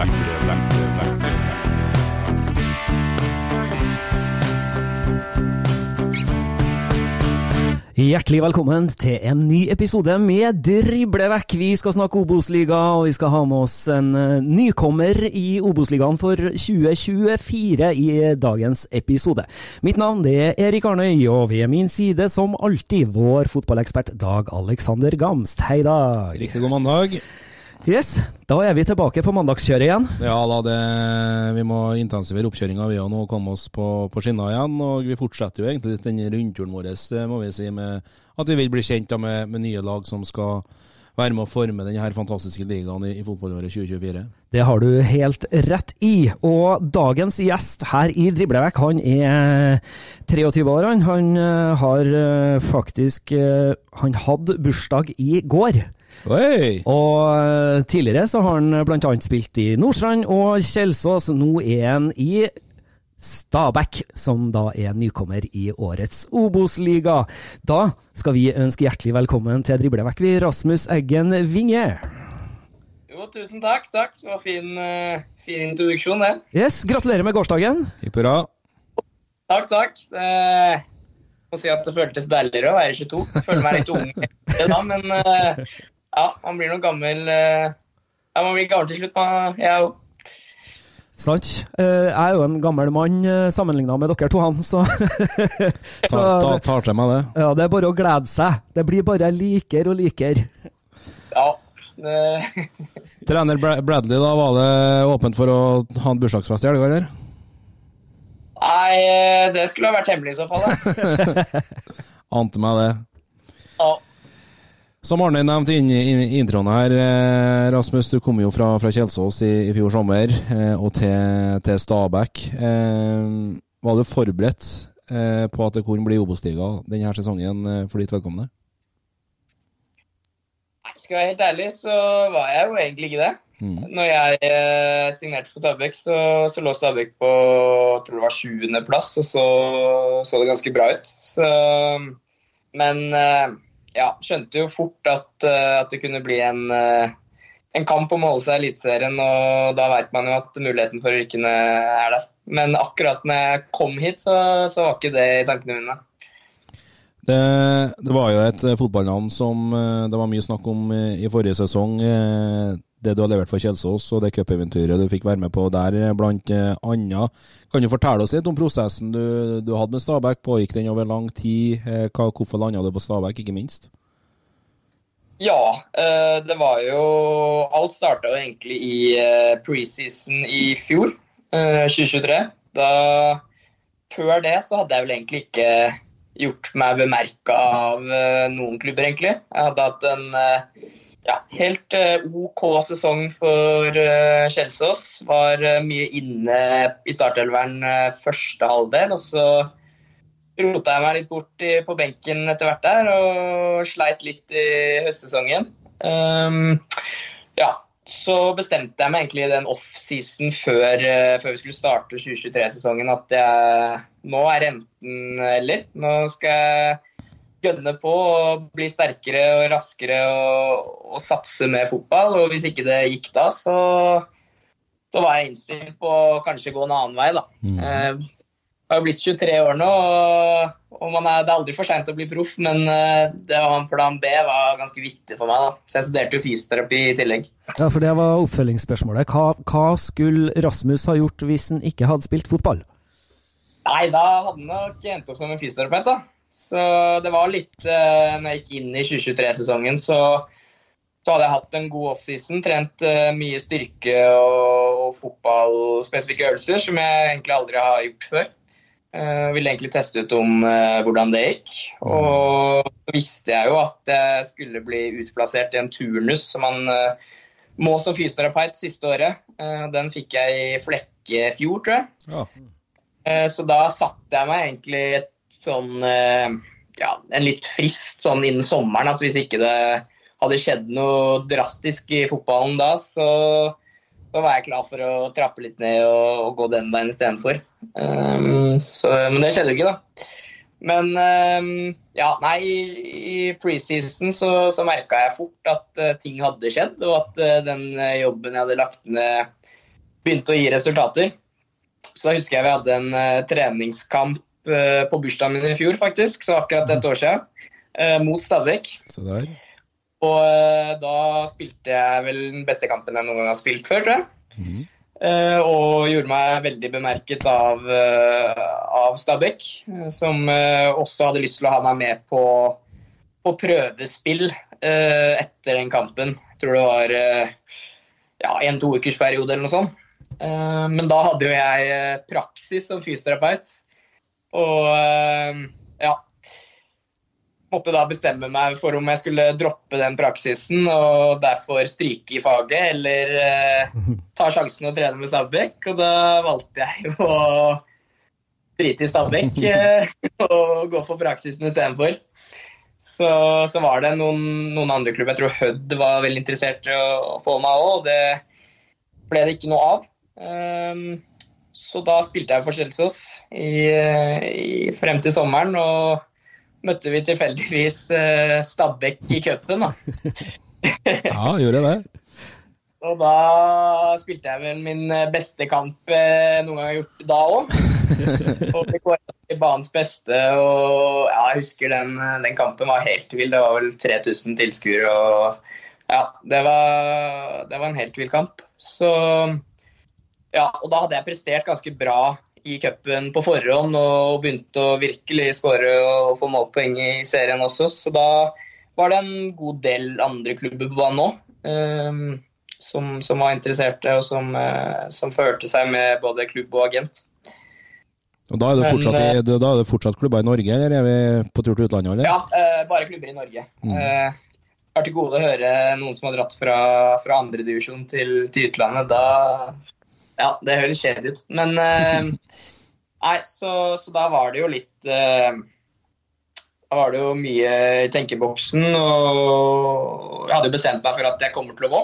Vekk, drible vekk. Hjertelig velkommen til en ny episode med Driblevekk. Vi skal snakke Obos-liga, og vi skal ha med oss en eh, nykommer i Obos-ligaen for 2024 i dagens episode. Mitt navn er Erik Arnøy, og ved min side som alltid vår fotballekspert Dag Alexander Gamst. Hei, Dag. Riktig god mandag. Yes, da er vi tilbake på mandagskjøret igjen. Ja da, det, vi må intensivere oppkjøringa vi har nå, komme oss på, på skinner igjen. Og vi fortsetter jo egentlig denne rundturen vår, eh, må vi si, med at vi vil bli kjent da, med, med nye lag som skal være med å forme denne her fantastiske ligaen i, i fotballåret 2024. Det har du helt rett i. Og dagens gjest her i Driblevekk, han er 23 år. Han, han eh, har eh, faktisk Han hadde bursdag i går. Oi! Og eh, tidligere så har han annet spilt i Nordstrand og Kjelsås. Nå er han i Stabæk, som da er nykommer i årets Obos-liga. Da skal vi ønske hjertelig velkommen til Driblevekk, vi, Rasmus Eggen Winge. Jo, tusen takk. takk. Så var fin, eh, fin introduksjon, det. Yes, gratulerer med gårsdagen. Hipp hurra. Takk, takk. Det må si at det føltes deiligere å være 22. Jeg føler meg litt ung da, men eh, ja, man blir nok gammel eh, Ja, man blir gammel til slutt. Man, jeg òg. Sant. Eh, Jeg er jo en gammel mann sammenligna med dere to, han, så Ta, Så ta, tar til meg det. ja, det er bare å glede seg. Det blir bare likere og likere. Ja. Det, Trener Bradley, da var det åpent for å ha en bursdagsfest i helga, eller? nei, eh, det skulle ha vært hemmelig i så fall. Ante meg det. Ja. Som Arne nevnte i introen her, eh, Rasmus, du kom jo fra, fra Kjelsås i, i fjor sommer eh, og til, til Stabæk. Eh, var du forberedt på at det kunne bli Obos-liga denne sesongen for ditt vedkommende? Skal jeg være helt ærlig, så var jeg jo egentlig ikke det. Mm. Når jeg signerte for Stabæk, så, så lå Stabæk på jeg tror det var sjuendeplass, og så så det ganske bra ut. Så, men ja, skjønte jo fort at, eh, at det kunne bli en, eh, en kamp om å holde seg i Eliteserien, og da veit man jo at muligheten for rykkene er der. Men akkurat når jeg kom hit, så, så var ikke det i tankene mine. Det, det var jo et fotballnavn som eh, det var mye snakk om i forrige sesong. Det du har levert for Kjelsås og det cupeventyret du fikk være med på der, eh, blant eh, annet. Kan du fortelle oss litt om prosessen du, du hadde med Stabæk? Pågikk den over lang tid? Eh, Hva, hvorfor landa du på Stabæk, ikke minst? Ja, det var jo Alt starta jo egentlig i preseason i fjor. eh, 2023. Da Før det så hadde jeg vel egentlig ikke gjort meg bemerka av noen klubber, egentlig. Jeg hadde hatt en ja, helt eh, OK sesong for uh, Kjelsås. Var eh, mye inne i startelveren eh, første halvdel, og så rota jeg meg litt bort på benken etter hvert der og sleit litt i høstsesongen. Um, ja, så bestemte jeg meg egentlig i den offseason før, eh, før vi skulle starte 2023-sesongen at jeg, nå er renten eller. Nå skal jeg gønne på og bli sterkere og raskere og, og satse med fotball. Og hvis ikke det gikk da, så, så var jeg innstilt på å kanskje gå en annen vei, da. Eh, jeg har blitt 23 år nå, og, og man er, det er aldri for seint å bli proff, men eh, det å ha en plan B var ganske viktig for meg. da. Så jeg studerte jo fysioterapi i tillegg. Ja, for det var oppfølgingsspørsmålet. Hva, hva skulle Rasmus ha gjort hvis han ikke hadde spilt fotball? Nei, da hadde han nok endt opp som en fysioterapeut, da. Så det var litt eh, Når jeg gikk inn i 2023-sesongen, så, så hadde jeg hatt en god offseason. Trent eh, mye styrke og, og fotballspesifikke øvelser som jeg egentlig aldri har gjort før. Uh, ville egentlig teste ut om eh, hvordan det gikk. Og så visste jeg jo at jeg skulle bli utplassert i en turnus som man eh, må som fysioterapeut siste året. Eh, den fikk jeg i Flekkefjord, tror jeg. Ja. Eh, Så da satte jeg meg egentlig et sånn eh, ja, en litt frist sånn innen sommeren at hvis ikke det hadde skjedd noe drastisk i fotballen da, så, så var jeg klar for å trappe litt ned og, og gå den veien istedenfor. Um, så- men det skjedde jo ikke, da. Men um, ja, nei, i preseason så, så merka jeg fort at uh, ting hadde skjedd, og at uh, den jobben jeg hadde lagt ned, begynte å gi resultater. Så da husker jeg vi hadde en uh, treningskamp på bursdagen min i fjor, faktisk, så akkurat et år siden, eh, mot Stabæk. Og eh, da spilte jeg vel den beste kampen jeg noen gang har spilt før, tror jeg. Mm. og gjorde meg veldig bemerket av, av Stabæk, eh, som eh, også hadde lyst til å ha meg med på, på prøvespill eh, etter den kampen. Jeg tror det var eh, ja, en to ukers periode eller noe sånt. Eh, men da hadde jo jeg eh, praksis som fysioterapeut. Og eh, ja, måtte da bestemme meg for om jeg skulle droppe den praksisen og derfor stryke i faget, eller eh, ta sjansen og trene med Stabæk. Og da valgte jeg å drite i Stabæk eh, og gå for praksisen istedenfor. Så, så var det noen, noen andre klubber, jeg tror Hødd var veldig interessert i å, å få meg òg, og det ble det ikke noe av. Ehm, så da spilte jeg for Kjelsås i, i, frem til sommeren, og møtte vi tilfeldigvis eh, Stabæk i cupen. da. Ja, gjorde jeg det? Og da spilte jeg vel min eh, beste kamp eh, noen gang har gjort da òg. og fikk kåret til banens beste. Og ja, jeg husker den, eh, den kampen var helt vill. Det var vel 3000 tilskuere. Og ja, det var, det var en helt vill kamp. Så ja, og da hadde jeg prestert ganske bra i cupen på forhånd og begynte å virkelig skåre og få målpoeng i serien også. Så da var det en god del andre klubber på banen òg. som, som var interesserte og som, eh, som førte seg med både klubb og agent. Og da er det Men, fortsatt, i, eh, da er det fortsatt klubber i Norge, eller er vi på tur til utlandet? eller? Ja, eh, bare klubber i Norge. Mm. Har til gode å høre noen som har dratt fra, fra andredivisjon til, til utlandet. Da Ja, det høres kjedelig ut. Men eh, Nei, så, så da var det jo litt eh, Da var det jo mye i tenkeboksen, og jeg hadde jo bestemt meg for at jeg kommer til å gå.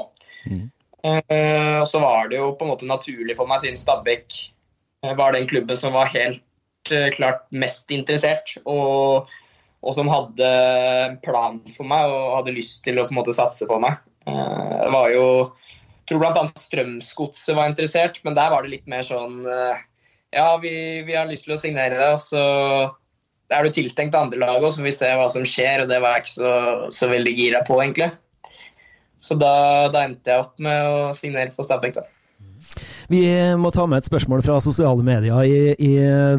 Mm. Eh, og så var det jo på en måte naturlig for meg, siden Stabæk var den klubben som var helt klart mest interessert, og, og som hadde en plan for meg og hadde lyst til å på en måte satse på meg. Det var jo tror bl.a. Strømsgodset var interessert, men der var det litt mer sånn eh, Ja, vi, vi har lyst til å signere deg, og så er du tiltenkt andre lag òg, så får vi se hva som skjer. Og det var jeg ikke så, så veldig gira på, egentlig. Så da, da endte jeg opp med å signere for Stabæk, da. Vi må ta med et spørsmål fra sosiale medier i, i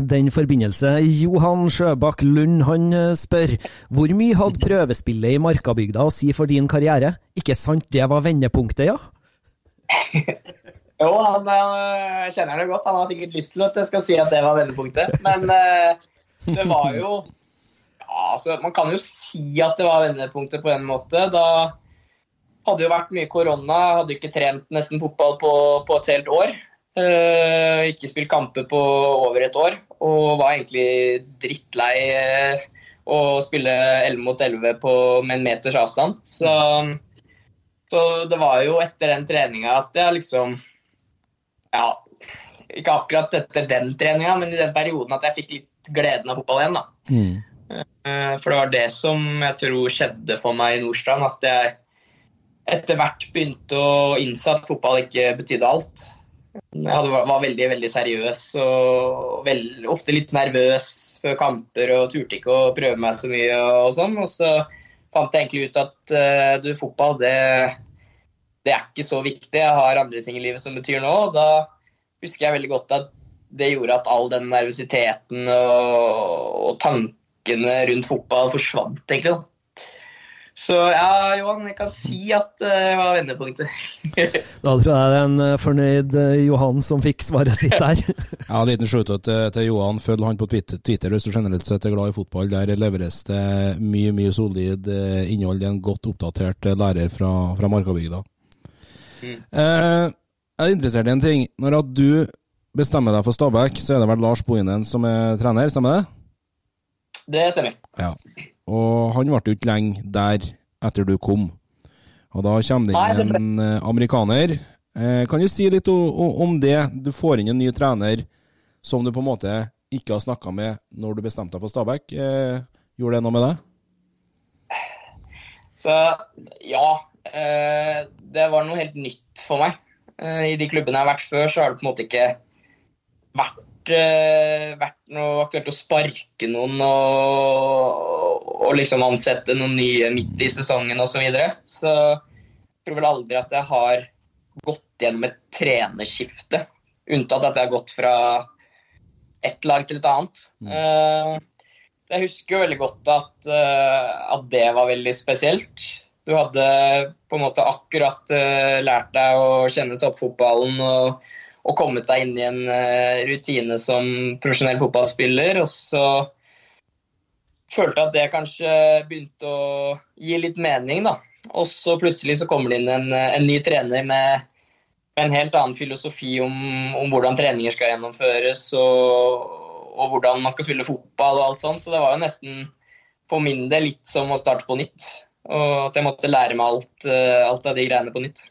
den forbindelse. Johan Sjøbakk Lund han eh, spør hvor mye hadde prøvespillet i Markabygda å si for din karriere? Ikke sant det var vendepunktet, ja? Jo, han jeg kjenner det godt. Han har sikkert lyst til at jeg skal si at det var vendepunktet. Men øh, det var jo ja, altså, Man kan jo si at det var vendepunktet på en måte. Da hadde jo vært mye korona, hadde ikke trent nesten fotball på, på et helt år. Uh, ikke spilt kamper på over et år og var egentlig drittlei uh, å spille 11 mot 11 på, med en meters avstand. Så, så, det var jo etter den treninga at jeg liksom Ja, ikke akkurat etter den treninga, men i den perioden at jeg fikk litt gleden av fotball igjen. da. Mm. Uh, for det var det som jeg tror skjedde for meg i Nordstrand. At jeg etter hvert begynte å innse at fotball ikke betydde alt. Jeg var veldig veldig seriøs og veld, ofte litt nervøs før kamper og turte ikke å prøve meg så mye. Og sånn, og så fant jeg egentlig ut at uh, du, fotball det, det, er ikke så viktig. Jeg har andre ting i livet som betyr noe. Da husker jeg veldig godt at det gjorde at all den nervøsiteten og, og tankene rundt fotball forsvant, egentlig. da. Så ja, Johan, jeg kan si at det uh, var vendepunktet. da tror jeg det er en eh, fornøyd uh, Johan som fikk svaret sitt der. ja, en liten shootout til, til, Johan. Følg han på Twitter, Twitter hvis du generelt sett er glad i fotball. Der leveres det mye mye solid innhold innhold. En godt oppdatert lærer fra, fra Markabygda. Mm. jeg er interessert i en ting. Når at du bestemmer deg for Stabæk, så er det vel Lars Bohinen som er trener, stemmer det? Det stemmer. Ja. Og han ble jo ikke lenge der etter du kom. Og da kommer det inn en eh, amerikaner. Eh, kan du si litt om det? Du får inn en ny trener som du på en måte ikke har snakka med når du bestemte deg for Stabæk. Eh, gjorde det noe med deg? Så ja. Det var noe helt nytt for meg. I de klubbene jeg har vært før, så har det på en måte ikke vært vært noe aktuelt å sparke noen og, og liksom ansette noen nye midt i sesongen osv. Så, videre. så jeg tror vel aldri at jeg har gått gjennom et trenerskifte. Unntatt at jeg har gått fra ett lag til et annet. Mm. Uh, jeg husker jo veldig godt at, uh, at, det var veldig spesielt. Du hadde på en måte akkurat lært deg å kjenne toppfotballen og og kommet deg inn i en uh, rutine som profesjonell fotballspiller. Og så følte jeg at det kanskje begynte å gi litt mening, da. Og så plutselig så kommer det inn en, en ny trener med, en helt annen filosofi om, om hvordan treninger skal gjennomføres og, og, hvordan man skal spille fotball og alt sånt. Så det var jo nesten for min del litt som å starte på nytt. Og at jeg måtte lære meg alt, uh, alt av de greiene på nytt.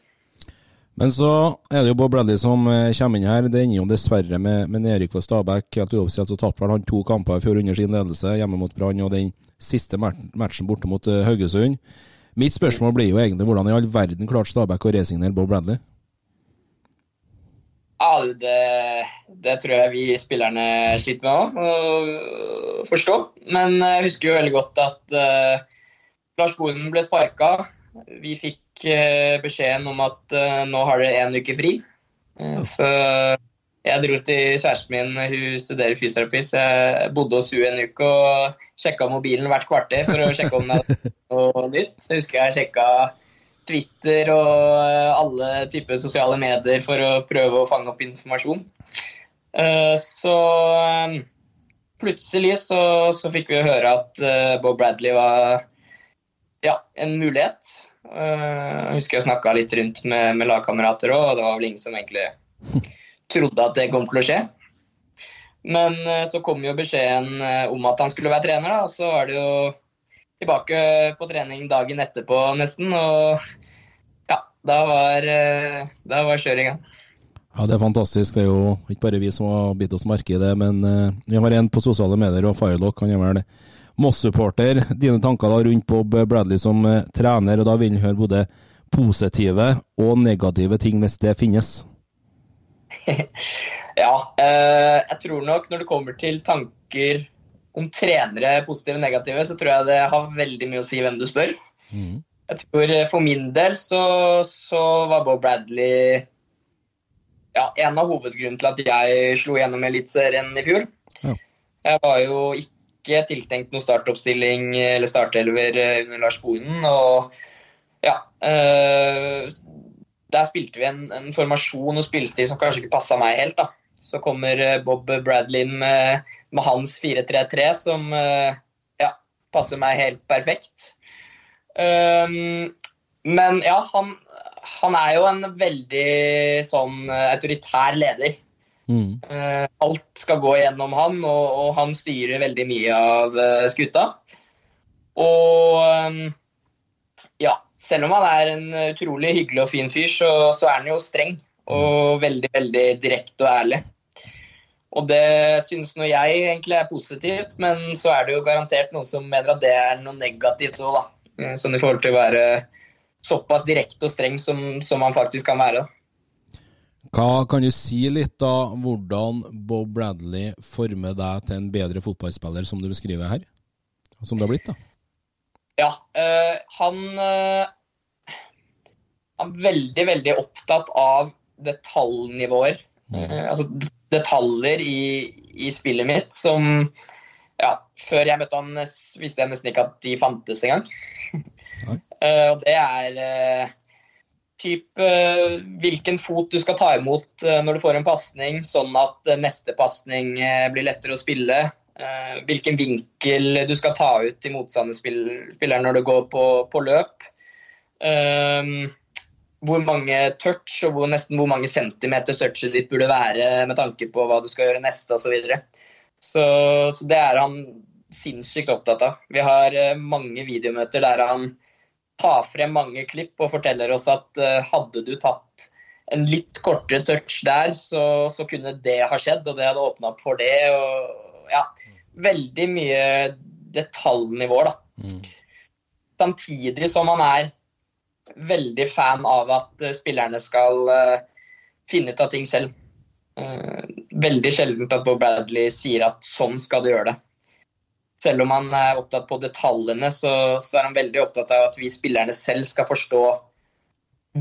Men så er det jo Bob Bradley som eh, kommer inn her. Det ender jo dessverre med, med Erik for Stabæk. Helt uoffisielt så tapte han to kamper i fjor under sin ledelse, hjemme mot Brann og den siste matchen borte mot uh, Haugesund. Mitt spørsmål blir jo egentlig hvordan i all verden klarte Stabæk å resignere Bob Bradley? Ja, det, det, tror jeg vi spillerne sliter med å forstå. Men jeg husker jo veldig godt at uh, Lars Bohinen ble sparka. Vi fikk Eh, beskjeden om at uh, nå har dere én uke fri. Uh, så jeg dro til kjæresten min, hun studerer fysioterapi, så jeg bodde hos henne en uke og sjekka mobilen hvert kvarter for å sjekke om det var noe nytt. Så jeg husker jeg sjekka Twitter og alle typer sosiale medier for å prøve å fange opp informasjon. Så plutselig så, så fikk vi høre at Bob Bradley var ja, en mulighet. Eh, jeg husker jeg snakka litt rundt med, med lagkamerater òg, og det var vel ingen som egentlig trodde at det kom til å skje. Men eh, så kom jo beskjeden eh, om at han skulle være trener, da, så var det jo tilbake på trening dagen etterpå nesten. Og ja, da var, da var kjøringa. Ja, Det er fantastisk. Det er jo ikke bare vi som har bitt oss merke i det, men vi har en på sosiale medier, og Firelock han er vel Moss-supporter. Dine tanker da rundt Bob Bradley som eh, trener, og da vil han høre både positive og negative ting hvis det finnes? ja, eh, jeg tror nok når det kommer til tanker om trenere, positive og negative, så tror jeg det har veldig mye å si hvem du spør. Mm. Jeg tror eh, For min del så, så var Bob Bradley ja, en av hovedgrunnene til at jeg slo gjennom Eliteserien i fjor. Ja. Jeg var jo ikke ikke tiltenkt noen startoppstilling eller startelver eh, under Lars Bohinen. Og ja øh, der spilte vi en, en formasjon og spillestil som kanskje ikke passa meg helt. da. Så kommer eh, Bob Bradley med, med hans 4-3-3, som eh, ja, passer meg helt perfekt. Um, men ja, han, han, er jo en veldig sånn eh, autoritær leder. Mm. Uh, alt skal gå gjennom han, og, og, han styrer veldig mye av uh, skuta. Og um, ja, selv om han er en utrolig hyggelig og fin fyr, så, så er han jo streng. Og veldig, veldig direkte og ærlig. Og det synes nå jeg egentlig er positivt, men så er det jo garantert noen som mener at det er noe negativt òg, da. Eh, sånn i forhold til å være såpass direkte og streng som, som man faktisk kan være. Hva Kan du si litt da hvordan Bob Bradley former deg til en bedre fotballspiller, som du beskriver her? Som det har blitt, da? Ja, øh, han øh, er veldig, veldig opptatt av detaljnivåer. Mm. Øh, altså detaljer i, i, spillet mitt som ja, Før jeg møtte han, visste jeg nesten ikke at de fantes engang. og det er typ uh, hvilken fot du skal ta imot uh, når du får en pasning, sånn at neste pasning blir lettere å spille. hvilken vinkel du skal ta ut til motstanderspilleren når du går på, på løp. hvor mange touch og hvor, nesten hvor mange centimeter touchet ditt burde være med tanke på hva du skal gjøre neste osv. Så, videre. så Så det er han sinnssykt opptatt av. Vi har mange videomøter der han ta frem mange klipp og forteller oss at uh, hadde du tatt en litt kortere touch der, så, så, kunne det ha skjedd, og det hadde åpna opp for det. Og, ja, veldig mye detaljnivåer, da. Mm. Samtidig som man er veldig fan av at uh, spillerne skal uh, finne ut av ting selv. veldig sjeldent at Bob Bradley sier at sånn skal du gjøre det selv om han er opptatt på detaljene, så, så, er han veldig opptatt av at vi spillerne selv skal forstå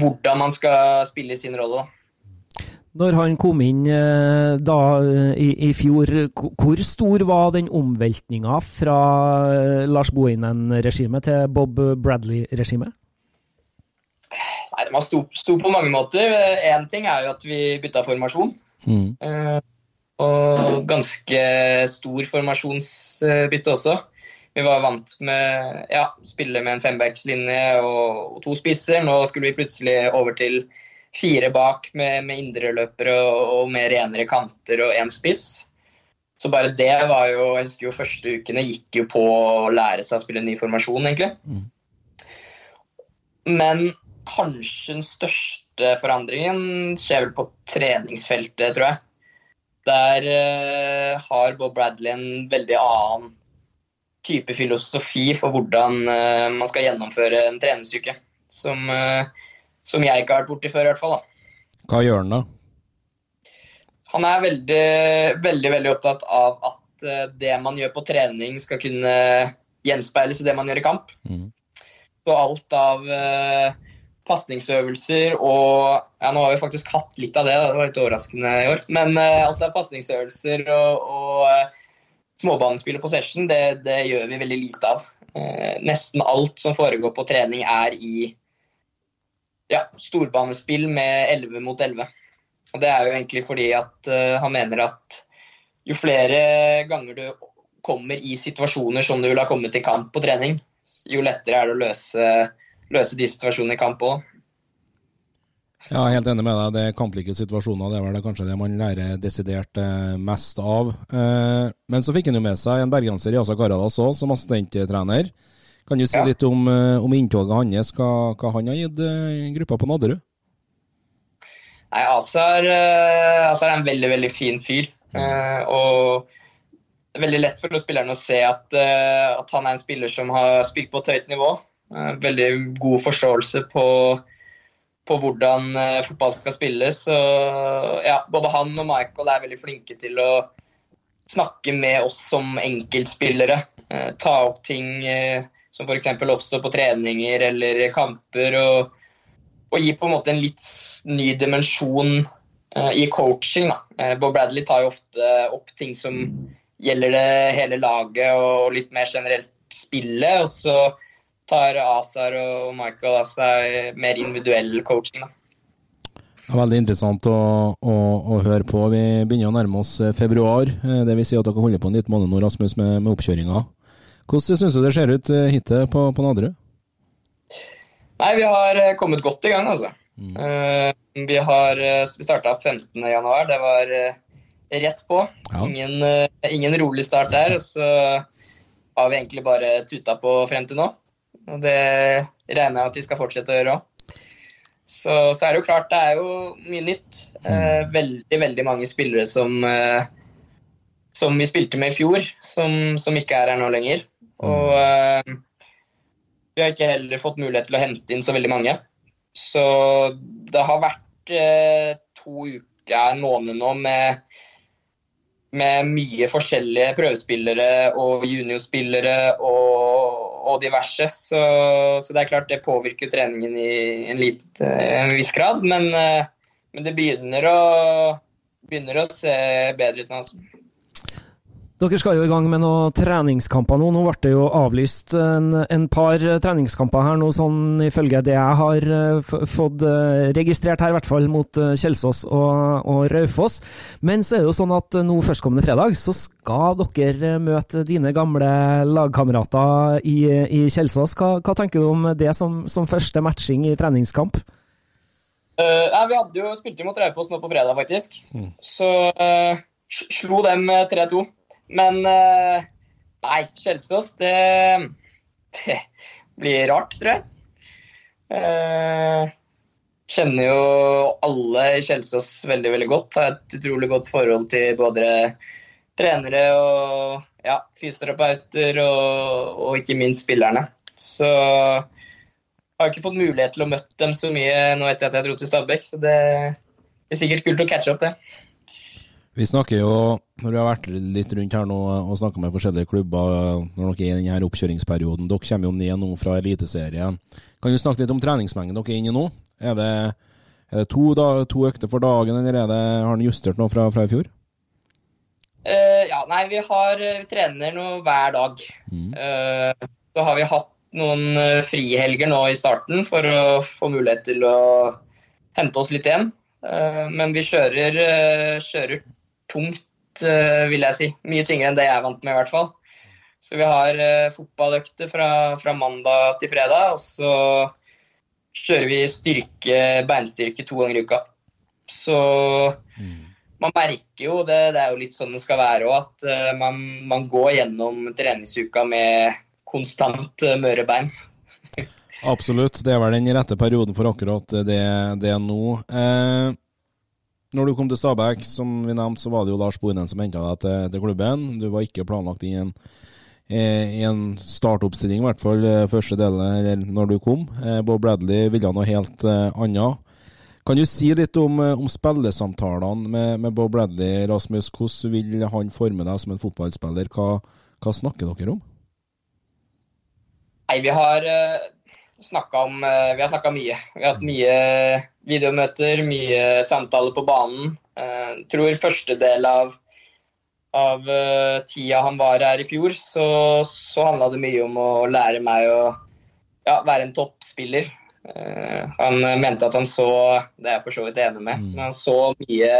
hvordan man skal spille sin rolle. Når han kom inn eh, da i, i fjor, hvor stor var den omveltninga fra eh, Lars Bohinen-regimet til Bob Bradley-regimet? Nei, Den var stor, stor, på mange måter. Én ting er jo at vi bytta formasjon. Mm. Uh, og ganske stor formasjonsbytte også. Vi var vant med ja, spille med en fembackslinje og, to spisser. Nå skulle vi plutselig over til fire bak med, med indreløpere og, og med renere kanter og én spiss. Så bare det var jo Jeg husker jo første ukene gikk jo på å lære seg å spille en ny formasjon, egentlig. Mm. Men kanskje den største forandringen skjer vel på treningsfeltet, tror jeg. Der uh, har Bob Bradley en veldig annen type filosofi for hvordan uh, man skal gjennomføre en treningsuke. Som, uh, som, jeg ikke har vært borti før, i hvert fall. Da. Hva gjør han da? Han er veldig, veldig, veldig opptatt av at det man gjør på trening, skal kunne gjenspeiles i det man gjør i kamp. Mm. Så alt av pasningsøvelser og ja, Nå har vi faktisk hatt litt av det, det var litt overraskende i år. Men uh, alt av pasningsøvelser og, og uh, småbanespill og possession, det, det, gjør vi veldig lite av. Uh, nesten alt som foregår på trening, er i ja, storbanespill med 11 mot 11. Og Det er jo egentlig fordi at han mener at jo flere ganger du kommer i situasjoner som du vil ha kommet i kamp på trening, jo lettere er det å løse løse de situasjonene i kamp òg. Ja, helt enig med deg. Det er kamplike situasjoner. Det er vel kanskje det man lærer desidert eh, mest av. Eh, men så fikk han jo med seg en bergenser i Asa Karadas òg, som assistenttrener. Kan du si ja. litt om, eh, om inntoget hans, hva, hva, han har gitt gruppa på Nadderud? Nei, Asar, Asar, er en veldig, veldig fin fyr. Mm. og det er veldig lett for spillerne å se at, at han er en spiller som har spilt på et høyt nivå. Eh, veldig god forståelse på, på hvordan eh, fotball skal spilles. Så, ja, både han og Michael er veldig flinke til å snakke med oss som enkeltspillere. Eh, ta opp ting som f.eks. oppstår på treninger eller kamper. Og, og, gi på en måte en litt ny dimensjon i coaching. Da. Bob Bradley tar jo ofte opp ting som gjelder det hele laget og litt mer generelt spillet. Og så tar Azar og Michael av seg mer individuell coaching. Da. Det er veldig interessant å, å, å, høre på. Vi begynner å nærme oss eh, februar. Eh, det vil si at dere holder på en liten måned nå, Rasmus, med, med oppkjøringa. Hvordan syns du det ser ut eh, hittil på, på Nadderud? Nei, vi har kommet godt i gang, altså. Mm. Uh, vi har vi starta 15.1. Det var rett på. Ja. Ingen, ingen, rolig start der. Så har vi egentlig bare tuta på frem til nå. Og det regner jeg at vi skal fortsette å gjøre òg. Så, så, er det jo klart, det er jo mye nytt. Eh, mm. veldig, veldig mange spillere som, eh, som vi spilte med i fjor, som, som, ikke er her nå lenger. Og mm. eh, vi har ikke heller fått mulighet til å hente inn så veldig mange. Så det har vært eh, to uker, en måned nå, med, med mye forskjellige prøvespillere og juniorspillere og og diverse. Så, så, det er klart det påvirker treningen i en, litt, en viss grad. Men, eh, men det begynner å, begynner å, se bedre ut nå. Altså. Dere skal jo i gang med noen treningskamper nå. Nå ble det jo avlyst en, en par treningskamper her nå, sånn ifølge det jeg har uh, fått uh, registrert her, i hvert fall mot uh, Kjelsås og, og, Raufoss. Men så er det jo sånn at nå førstkommende fredag så skal dere møte dine gamle lagkamerater i, i Kjelsås. Hva, hva, tenker du om det som, som første matching i treningskamp? ja, vi hadde jo spilt imot Raufoss nå på fredag, faktisk. Mm. Så slo dem 3-2. Men eh, nei, Kjelsås, det, det blir rart, tror jeg. Eh, kjenner jo alle i Kjelsås veldig veldig godt. Har et utrolig godt forhold til både trenere og ja, fysioterapeuter og, og, ikke minst spillerne. Så jeg har ikke fått mulighet til å møte dem så mye nå etter at jeg dro til Stabæk, så det blir sikkert kult å catche opp det. Vi snakker jo, når vi har vært litt rundt her nå og snakka med forskjellige klubber når dere er i denne oppkjøringsperioden, dere kommer jo ned nå fra Eliteserien. Kan du snakke litt om treningsmengden dere er inne i nå? Er det, er det to, da, to, økter for dagen, eller er det, har den justert noe fra, fra i fjor? Uh, ja, nei, vi har vi trener nå hver dag. Mm. Uh, så har vi hatt noen uh, frihelger nå i starten for å få mulighet til å hente oss litt igjen. Men vi kjører, kjører tungt, eh, vil jeg si. Mye tyngre enn det jeg er vant med, i hvert fall. Så vi har uh, fotballøkter fra, fra, mandag til fredag, og så kjører vi styrke, beinstyrke to ganger i uka. Så mm. man merker jo, det, det, er jo litt sånn det skal være òg, at uh, man, man, går gjennom treningsuka med konstant møre bein. Absolutt, det er vel den rette perioden for akkurat det, det nå. Eh, når du kom til Stabæk, som vi nevnte, så var det jo Lars Bohinen som henta deg til, til, klubben. Du var ikke planlagt i en, i en startoppstilling, i hvert fall eh, første delen, når du kom. Eh, Bob Bradley ville noe helt annet. Kan du si litt om, om spillesamtalene med, med, Bob Bradley, Rasmus? Hvordan vil han forme deg som en fotballspiller? Hva, hva snakker dere om? Nei, vi har uh, snakka om Vi har snakka mye. Vi har hatt mye videomøter, mye samtaler på banen. Jeg eh, tror første del av, av uh, tida han var her i fjor, så, så handla det mye om å lære meg å ja, være en toppspiller. Uh, han mente at han så Det er jeg for så vidt enig med. Mm. Men han så mye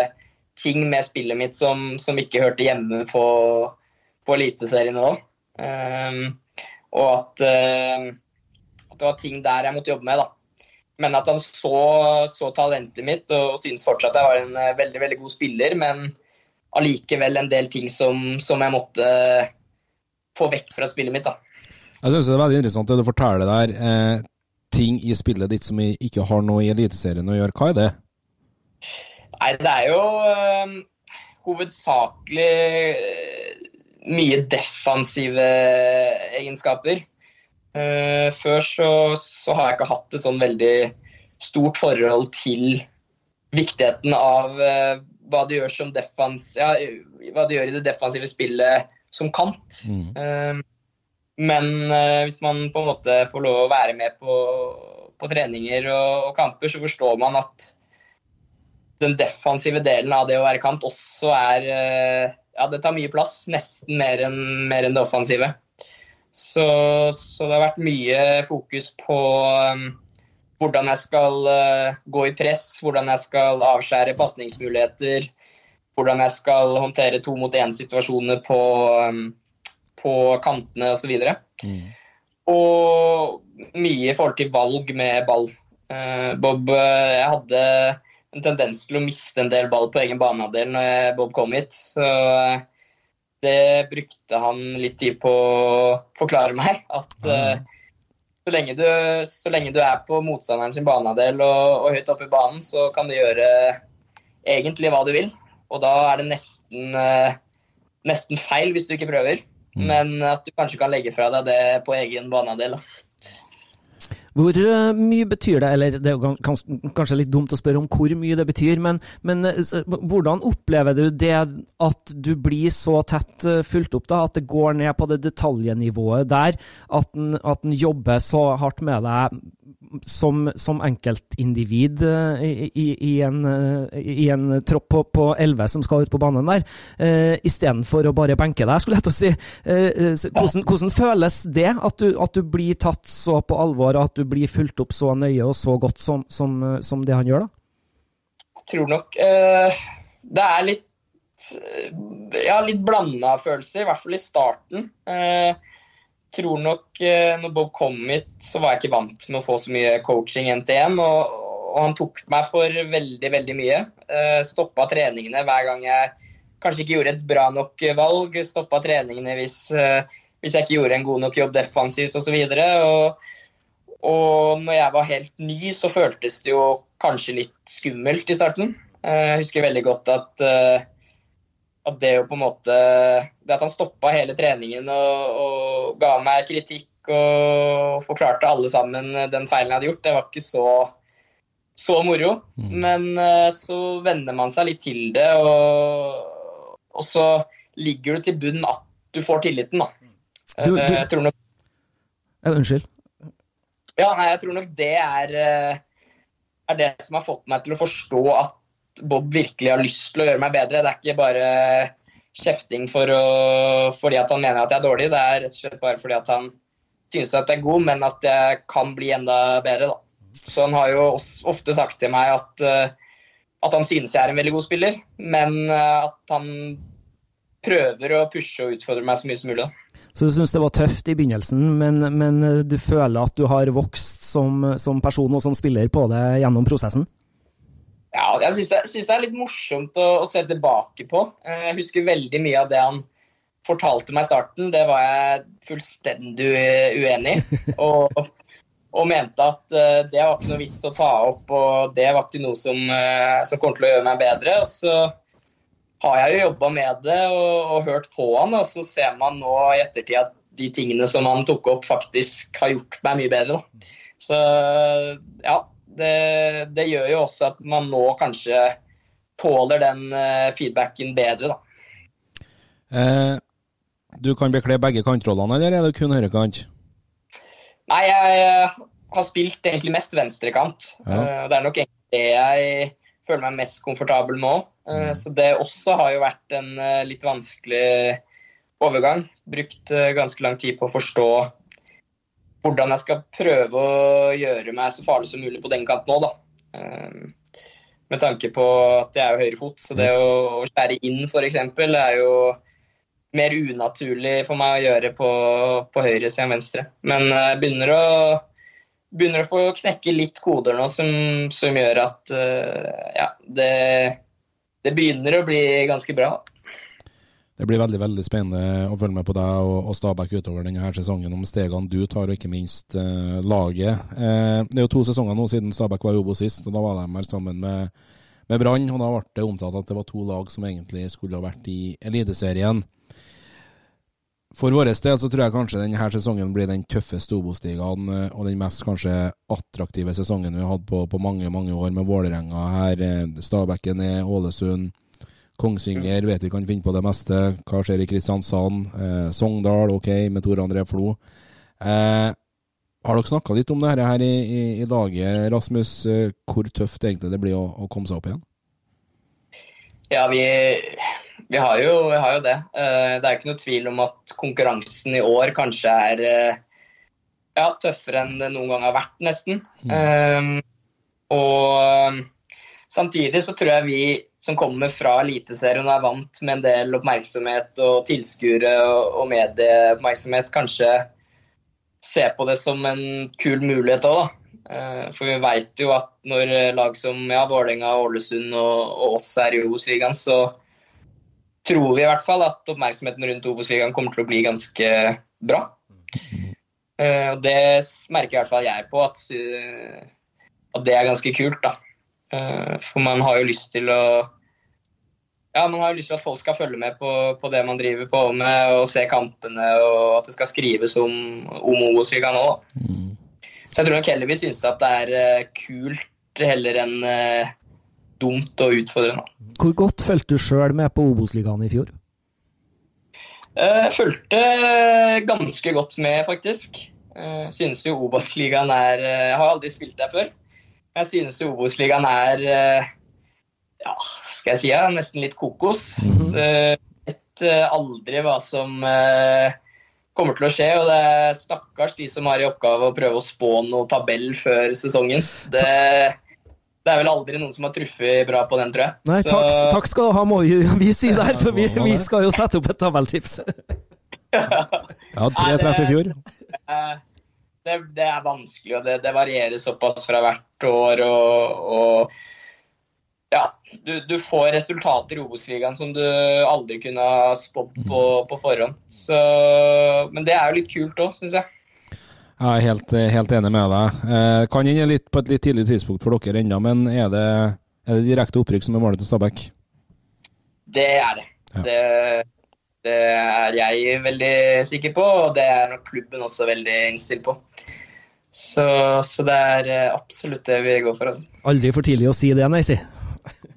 ting med spillet mitt som, som ikke hørte hjemme på, på Eliteserien nå. Um, og at, uh, at, det var ting der jeg måtte jobbe med. da. Men at han så, så talentet mitt og synes fortsatt jeg var en eh, veldig veldig god spiller. Men allikevel en del ting som, som jeg måtte få vekk fra spillet mitt. da. Jeg synes det er veldig interessant det du forteller der. Eh, ting i spillet ditt som ikke har noe i Eliteserien å gjøre. Hva er det? Nei, det er jo øh, hovedsakelig mye defensive egenskaper. Uh, før så, så, har jeg ikke hatt et sånn veldig stort forhold til viktigheten av uh, hva de gjør som defens, ja, hva de gjør i det defensive spillet som kant. Mm. Uh, men hvis man på en måte får lov å være med på, på treninger og, og, kamper, så forstår man at den defensive delen av det å være kant også er Ja, det tar mye plass. Nesten mer enn, mer enn det offensive. Så, så, det har vært mye fokus på, um, hvordan jeg skal uh, gå i press, hvordan jeg skal avskjære pasningsmuligheter, hvordan jeg skal håndtere to mot én-situasjoner på, um, på kantene osv. Og, mm. og mye i forhold til valg med ball. Uh, Bob, uh, jeg hadde en tendens til å miste en del ball på egen banehalvdel når Bob kom hit. Så det brukte han litt tid på å forklare meg. At uh, så, lenge du, så, lenge du, er på motstanderen sin banehalvdel og, og, høyt oppe i banen, så kan du gjøre egentlig hva du vil. Og da er det nesten, uh, nesten feil hvis du ikke prøver. Mm. Men at du kanskje kan legge fra deg det på egen banehalvdel. Hvor eh, mye betyr det, eller det er kanskje litt dumt å spørre om hvor mye det betyr, men, men hvordan opplever du det at du blir så tett fulgt opp, da, at det går ned på det detaljnivået der, at en jobber så hardt med deg som, som enkeltindivid eh, i, i, i, en, eh, i, en, tropp på elleve som skal ut på banen der, uh, istedenfor å bare benke deg, skulle jeg til å si. Uh, hvordan, hvordan, føles det, at du, at du, blir tatt så på alvor, at du blir fulgt opp så nøye og så godt som, som, som det han gjør, da? Jeg tror nok uh, det er litt ja, litt blanda følelser, i hvert fall i starten. Uh, tror nok eh, når Bob kom hit, så var jeg ikke vant med å få så mye coaching én til én. Og, og, han tok meg for veldig, veldig mye. Eh, stoppa treningene hver gang jeg kanskje ikke gjorde et bra nok valg. Stoppa treningene hvis, eh, hvis jeg ikke gjorde en god nok jobb defensivt osv. Og, og når jeg var helt ny, så føltes det jo kanskje litt skummelt i starten. Jeg husker veldig godt at at det jo på en måte Det at han stoppa hele treningen og, og, ga meg kritikk og forklarte alle sammen den feilen jeg hadde gjort, det var ikke så, så moro. Mm. Men uh, så venner man seg litt til det, og, og så ligger du til bunn at du får tilliten, da. Du, du... Jeg tror nok ja, Unnskyld. Ja, nei, jeg tror nok det er, eh, er det som har fått meg til å forstå at Bob virkelig har lyst til å gjøre meg bedre. Det er ikke bare kjefting for å, fordi at han mener at jeg er dårlig, det er rett og slett bare fordi at han synes at jeg er god, men at jeg kan bli enda bedre. Da. Så han har jo ofte sagt til meg at, eh, at han synes jeg er en veldig god spiller, men eh, at han prøver å pushe og utfordre meg så mye som mulig. Da. Så du syns det var tøft i begynnelsen, men, men, du føler at du har vokst som, som person og som spiller på det gjennom prosessen? Ja, jeg syns det, det, er litt morsomt å, å, se tilbake på. Eh, jeg husker veldig mye av det han fortalte meg i starten. Det var jeg fullstendig uenig i. Og, og, mente at uh, det var ikke noe vits å ta opp, og det var ikke noe som, uh, som kommer til å gjøre meg bedre. Og så har jeg jo jobba med det og, og, hørt på han, og så ser man nå i ettertid at de tingene som han tok opp, faktisk har gjort meg mye bedre. Så ja, det, det, gjør jo også at man nå kanskje tåler den uh, feedbacken bedre, da. Eh, du kan bekle begge kantrollene, eller er det kun høyrekant? Nei, jeg eh, har spilt egentlig mest venstrekant. Ja. Uh, det er nok egentlig det jeg føler meg mest komfortabel med òg. Mm. Så det også har jo vært en litt vanskelig overgang. Brukt ganske lang tid på å forstå hvordan jeg skal prøve å gjøre meg så farlig som mulig på den kanten òg, da. Ehm, med tanke på at jeg er jo høyrefot, så det å skjære inn f.eks. er jo mer unaturlig for meg å gjøre på, på høyre siden venstre. Men jeg begynner å, begynner å få knekke litt koder nå som, som gjør at uh, ja, det, det begynner å bli ganske bra det blir veldig veldig spennende å følge med på deg og, og Stabæk utover denne her sesongen, om stegene du tar, og ikke minst eh, laget. Eh, det er jo to sesonger nå siden Stabæk var i Obo sist, og da var de her sammen med, med Brann. og Da ble det omtalt at det var to lag som egentlig skulle ha vært i Eliteserien. For vår del så tror jeg kanskje denne sesongen blir den tøffeste Obos-ligaen, eh, og den mest kanskje attraktive sesongen vi har hatt på, på mange mange år, med Vålerenga her, eh, Stabækken er Ålesund. Kongsvinger vet vi kan finne på det meste. Hva skjer i Kristiansand? Eh, Sogndal, OK, med Tor André Flo. Eh, har dere snakka litt om det her i, i, i laget, Rasmus? Eh, hvor tøft egentlig det blir å, å, komme seg opp igjen? Ja, vi, vi, har, jo, vi har, jo, det. Eh, det er ikke noe tvil om at konkurransen i år kanskje er, eh, ja, tøffere enn det noen gang har vært, nesten. Um, og samtidig så tror jeg vi som kommer fra Eliteserien og er vant med en del oppmerksomhet og tilskuere og, medieoppmerksomhet, kanskje ser på det som en kul mulighet òg. Uh, for vi veit jo at når lag som ja, Vålerenga, Ålesund og, og oss er i Obos-ligaen, så tror vi i hvert fall at oppmerksomheten rundt Obos-ligaen kommer til å bli ganske bra. Uh, og det merker i hvert fall jeg på, at, uh, at det er ganske kult. da. For man har jo lyst til å ja, man har jo lyst til at folk skal følge med på, på det man driver på med, og se kampene, og at det skal skrives om, om Obos-ligaen òg. Mm. Så jeg tror nok heller vi synes at det er kult heller enn dumt og utfordrende. Hvor godt fulgte du sjøl med på Obos-ligaen i fjor? Jeg fulgte ganske godt med, faktisk. Jeg synes jo Obos-ligaen er Jeg har aldri spilt der før. Jeg synes jo Obos-ligaen er ja, skal jeg si, ja, nesten litt kokos. Mm -hmm. Vet aldri hva som kommer til å skje. Og det er stakkars de som har i oppgave å prøve å spå noe tabell før sesongen. Det det er vel aldri noen som har truffet bra på den, tror jeg. Nei, så... takk, takk, skal ha, må vi, vi si der, for vi, vi, skal jo sette opp et tabelltips. ja, tre treff i fjor. Det, det, er vanskelig, og det, det, varierer såpass fra hvert år. Og, og ja, du, du, får resultater i Obos-ligaen som du aldri kunne ha spådd på, på, forhånd. Så, men det er jo litt kult òg, syns jeg. Jeg er helt, helt, enig med deg. Eh, kan inn litt på et litt tidlig tidspunkt for dere ennå, men er det, er det, direkte opprykk som er målet til Stabæk? Det er det. Ja. det. det. er jeg veldig sikker på, og det er nok klubben også veldig innstilt på. Så, så, det er eh, absolutt det vi går for. Altså. Aldri for tidlig å si det, nei, si.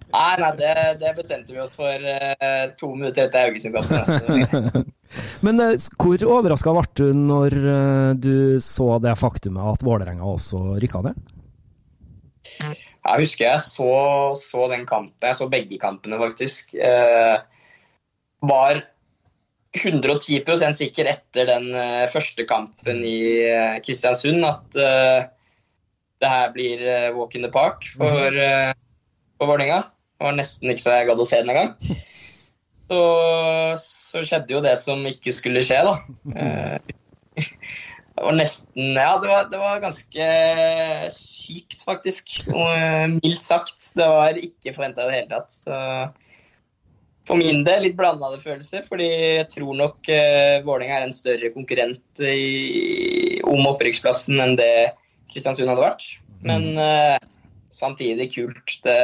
Nei, nei det, det, bestemte vi oss for uh, to minutter etter Haugesund-kampen. Men uh, hvor overraska ble du når uh, du så det faktumet at Vålerenga også rykka ned? Jeg husker jeg så, så, den kampen, jeg så begge kampene faktisk. var 110% sikker etter den første kampen i Kristiansund at det her blir walk in the park for, for Vålerenga. Det var nesten ikke så jeg gadd å se den engang. Så, så skjedde jo det som ikke skulle skje, da. Eh, det var nesten Ja, det var, det var ganske sykt, faktisk. Og, eh, mildt sagt. Det var ikke forventa i det hele tatt. Så for min del litt blandede følelser, fordi jeg tror nok eh, Vålerenga er en større konkurrent i, om opprykksplassen enn det Kristiansund hadde vært. Men eh, samtidig kult. Det,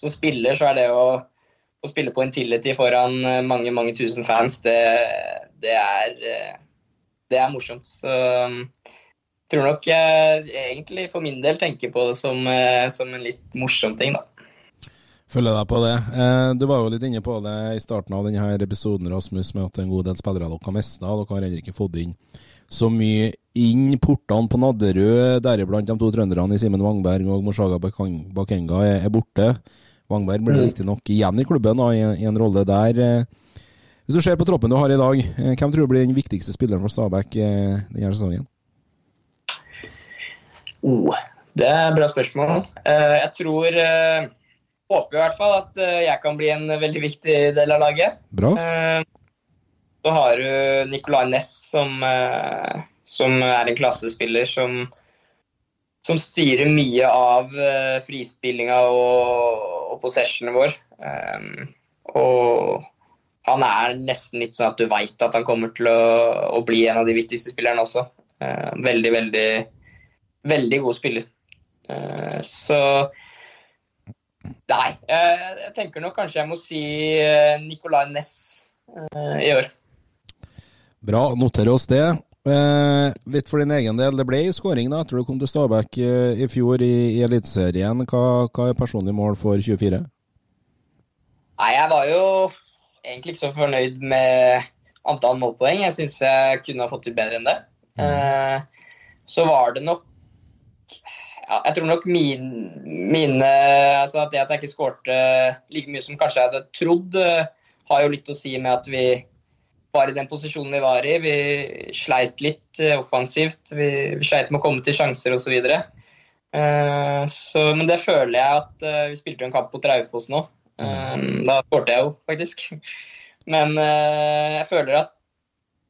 som spiller så er det å, å spille på Intility foran eh, mange, mange tusen fans, det, det, er, eh, det er morsomt. Så jeg um, tror nok jeg egentlig for min del tenker på det som, eh, som en litt morsom ting, da. Følger deg på det. Du var jo litt inne på det i starten av denne episoden, Rasmus, med at en god del spillere dere har mista. Dere har heller ikke fått inn så mye inn portene på Nadderud, deriblant de to trønderne i Simen Wangberg og Moshaga Bakenga, er borte. Wangberg blir mm. riktignok igjen i klubben da, i, i, en rolle der. Eh, hvis du ser på troppen du har i dag, eh, hvem tror du blir den viktigste spilleren for Stabæk eh, denne sesongen? Oh, det er et bra spørsmål. Jeg tror Håper i hvert fall at jeg kan bli en veldig viktig del av laget. Bra. Så har du Nicolay Næss, som, som er en klassespiller som som styrer mye av uh, frispillinga og, og possessionen vår. Um, og han er nesten litt sånn at du veit at han kommer til å, å, bli en av de viktigste spillerne også. Uh, veldig, veldig, veldig god spiller. Uh, så Nei, jeg tenker nok kanskje jeg må si Nicolay Næss i år. Bra, noterer oss det. Eh, litt for din egen del, det ble skåring da, etter du kom til Stabæk eh, i fjor i, i Eliteserien. Hva, hva, er personlig mål for 24? Nei, Jeg var jo egentlig ikke så fornøyd med antall målpoeng. Jeg syns jeg kunne ha fått til bedre enn det. Mm. Eh, så var det nok ja, Jeg tror nok min, mine altså at Det at jeg ikke skårte like mye som kanskje jeg hadde trodd, eh, har jo litt å si med at vi var i den posisjonen vi var i. Vi sleit litt eh, offensivt. Vi, vi sleit med å komme til sjanser osv. Uh, så, men det føler jeg at uh, Vi spilte jo en kamp mot Raufoss nå. Uh, da skåret jeg jo, faktisk. Men jeg føler at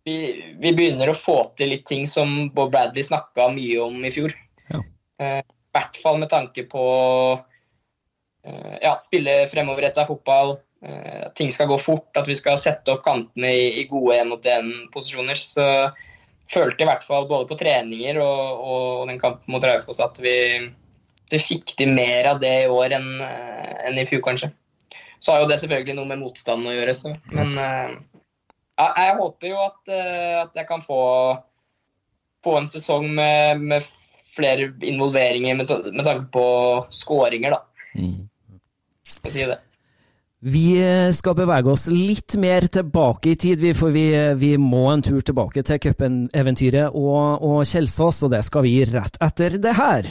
vi, vi, begynner å få til litt ting som Bob Bradley snakka mye om i fjor. I ja. hvert fall med tanke på ja, spille fremoverretta fotball, uh, ting skal gå fort, at vi skal sette opp kantene i, i gode én-mot-én-posisjoner. Så følte i hvert fall både på treninger og, og den kampen mot Raufoss at vi, vi, fikk til mer av det i år enn, uh, enn i fjor, kanskje. Så har jo det selvfølgelig noe med motstanden å gjøre, så. men uh, jeg, jeg, håper jo at, at jeg kan få, få en sesong med, med flere involveringer med, med tanke på skåringer, da. Mm. Si det. Vi skal bevege oss litt mer tilbake i tid, for vi, vi må en tur tilbake til cupeventyret og, og Kjelsås, og det skal vi rett etter det her.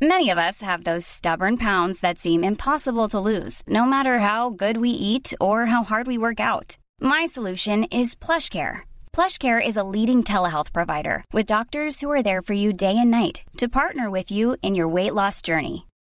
Many of us have those stubborn pounds that seem impossible to lose, no matter how good we eat or how hard we work out. My solution is PlushCare. PlushCare is a leading telehealth provider with doctors who are there for you day and night to partner with you in your weight loss journey.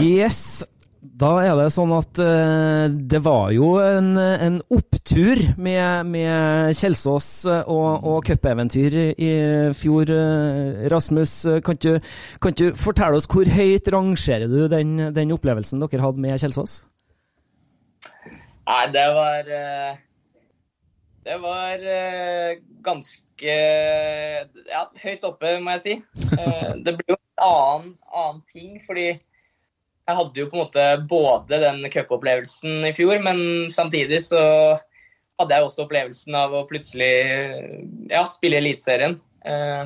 Yes. Da er det sånn at uh, det var jo en, en opptur med, med Kjelsås og, og cupeventyr i fjor. Uh, Rasmus, kan du, kan du, fortelle oss hvor høyt rangerer du den, den, opplevelsen dere hadde med Kjelsås? Nei, det var Det var ganske ja, høyt oppe, må jeg si. det blir jo annen, annen ting, fordi jeg hadde jo på en måte både den cupopplevelsen i fjor, men samtidig så hadde jeg også opplevelsen av å plutselig ja, spille Eliteserien. Eh,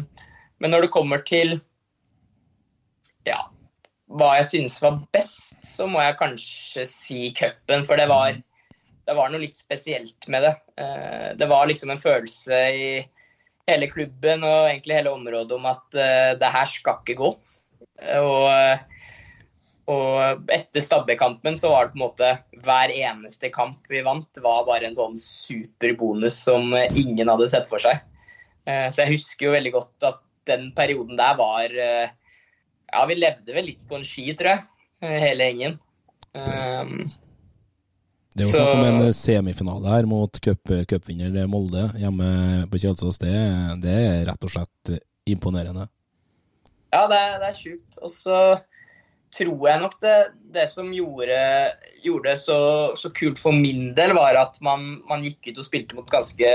men når det kommer til ja, hva jeg synes var best, så må jeg kanskje si cupen. For det var, det var, noe litt spesielt med det. Eh, det var liksom en følelse i hele klubben og egentlig hele området om at uh, det her skal ikke gå. Og og etter Stabæk-kampen så var det på en måte hver eneste kamp vi vant, var bare en sånn superbonus som ingen hadde sett for seg. Uh, så jeg husker jo veldig godt at den perioden der var uh, Ja, vi levde vel litt på en ski, tror jeg, eh, hele gjengen. Um, det er jo snakk om en semifinale her mot cupvinner Molde hjemme på Kjelsås. Det, det, er rett og slett imponerende. Ja, det, det er sjukt. Og så tror jeg nok det, det som gjorde, gjorde det så, så, kult for min del, var at man, man, gikk ut og spilte mot ganske,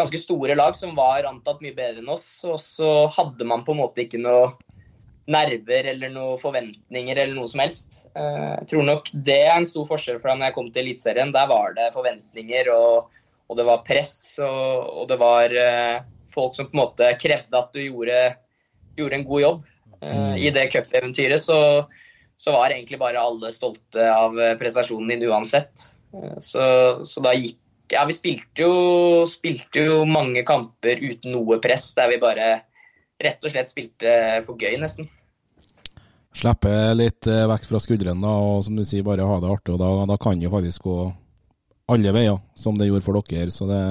ganske store lag som var antatt mye bedre enn oss. Og så hadde man på en måte ikke noe nerver eller noen forventninger eller noe som helst. Eh, jeg tror nok det er en stor forskjell fra når jeg kom til Eliteserien. Der var det forventninger, og, og det var press, og, og, det var eh, folk som på en måte krevde at du gjorde, gjorde en god jobb. Mm. I det cupeventyret så, så var egentlig bare alle stolte av eh, prestasjonen din uansett. Eh, så, så, da gikk Ja, vi spilte jo, spilte jo mange kamper uten noe press, der vi bare rett og slett spilte for gøy, nesten. Slippe litt vekt vekk fra skuldrene og som du sier, bare ha det artig. og Da, da kan det jo faktisk gå alle veier, som det gjorde for dere. Så det,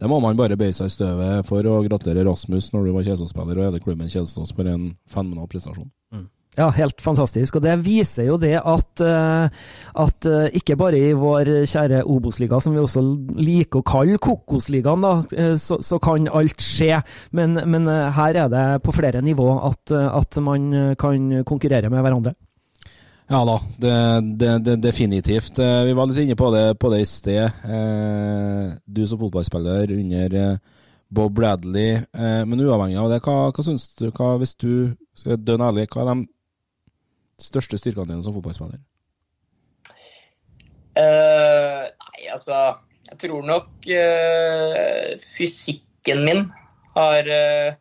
det må man bare bøye seg i støvet for. Og gratulere Rasmus når du var Kjelsås-spiller og leder klubben Kjelsås for en fenomenal prestasjon. Ja, helt fantastisk. Og det viser jo det at, eh, at eh, ikke bare i vår kjære Obos-liga, som vi også liker å kalle Kokosligaen, da, eh, så, så kan alt skje. Men, men her er det på flere nivå at, at man kan konkurrere med hverandre. Ja da, det, det, det, definitivt. Vi var litt inne på det, på det i sted. Du som fotballspiller under Bob Bradley. Men uavhengig av det, hva, hva syns du, hva, hvis du skal være dønn ærlig, hva er de største styrkene dine som fotballspiller? Uh, nei, altså Jeg tror nok uh, fysikken min har uh,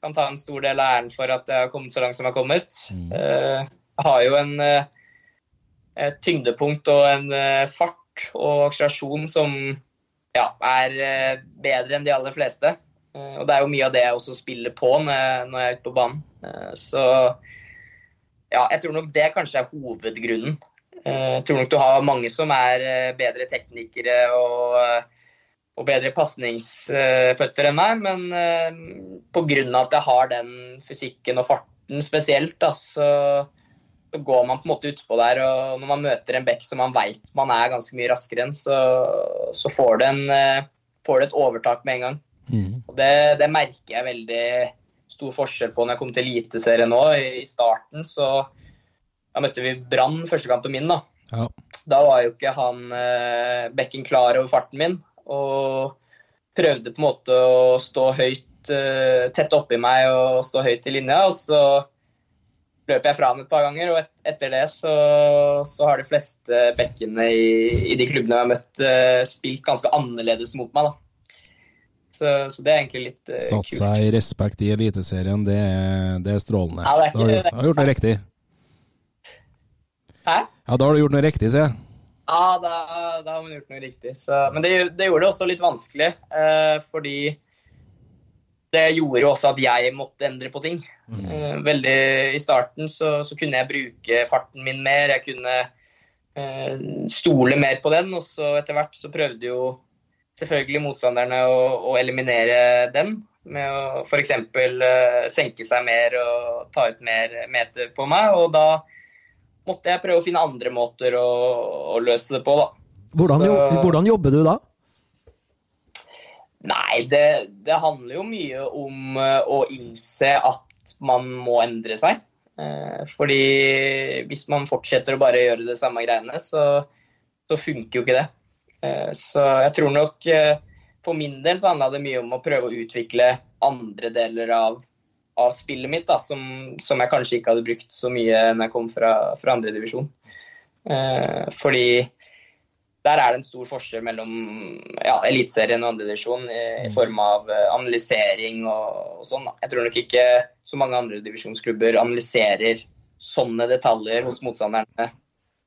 kan ta en stor del av æren for at jeg har kommet så langt som jeg har kommet. Mm. jeg har jo en et tyngdepunkt og en fart og akselerasjon som ja, er bedre enn de aller fleste. Og det er jo mye av det jeg også spiller på når jeg, når jeg er ute på banen. Så ja, jeg tror nok det kanskje er hovedgrunnen. Eh, Jeg tror nok du har mange som er eh, bedre teknikere og, eh, og bedre pasningsføtter enn meg, men pga. at jeg har den fysikken og farten spesielt, da, så, så går man på en måte utpå der. Og når man møter en bekk som man veit man er ganske mye raskere enn, så, så får, det en, får det et overtak med en gang. Og det, det merker jeg veldig stor forskjell på når jeg kom til Eliteserien nå. I i starten så da møtte vi Brann første kampen min. Da Ja. Da var jo ikke han eh, bekken klar over farten min, og prøvde på en måte å stå høyt, eh, tett oppi meg og stå høyt i linja. Og så løp jeg fra han et par ganger, og et, etter det så, så har de fleste bekkene i, i de klubbene jeg har møtt, eh, spilt ganske annerledes mot meg. da. Så, så det er egentlig litt kult Satt kult. seg i respekt i Eliteserien, det, det er strålende. Ja, det er da har du ikke- gjort, har gjort noe riktig. Hæ? Ja, da har du gjort noe riktig, sier jeg. Ja, da, da har man gjort noe riktig. Så, men det, det gjorde det også litt vanskelig, uh, fordi det gjorde jo også at jeg måtte endre på ting. Eh, veldig I starten så, så kunne jeg bruke farten min mer, jeg kunne eh, stole mer på den. Og så etter hvert så prøvde jo selvfølgelig motstanderne å, å eliminere den. Med å f.eks. Uh, senke seg mer og ta ut mer meter på meg. Og da måtte jeg prøve å finne andre måter å, å løse det på, da. Hvordan, Så- hvordan jobber du da? Nei, det, det handler jo mye om eh, å innse at man må endre seg. Eh, fordi hvis man fortsetter å bare gjøre det samme greiene, så, så funker jo ikke det. Eh, så jeg tror nok eh, for min del så handla det mye om å prøve å utvikle andre deler av, av spillet mitt, da, som, som jeg kanskje ikke hadde brukt så mye når jeg kom fra, fra andredivisjon. Eh, fordi der er det en stor forskjell mellom ja, Eliteserien og andredivisjon i, i form av analysering og, og sånn. da. Jeg tror nok ikke så mange andredivisjonsklubber analyserer sånne detaljer hos motstanderne.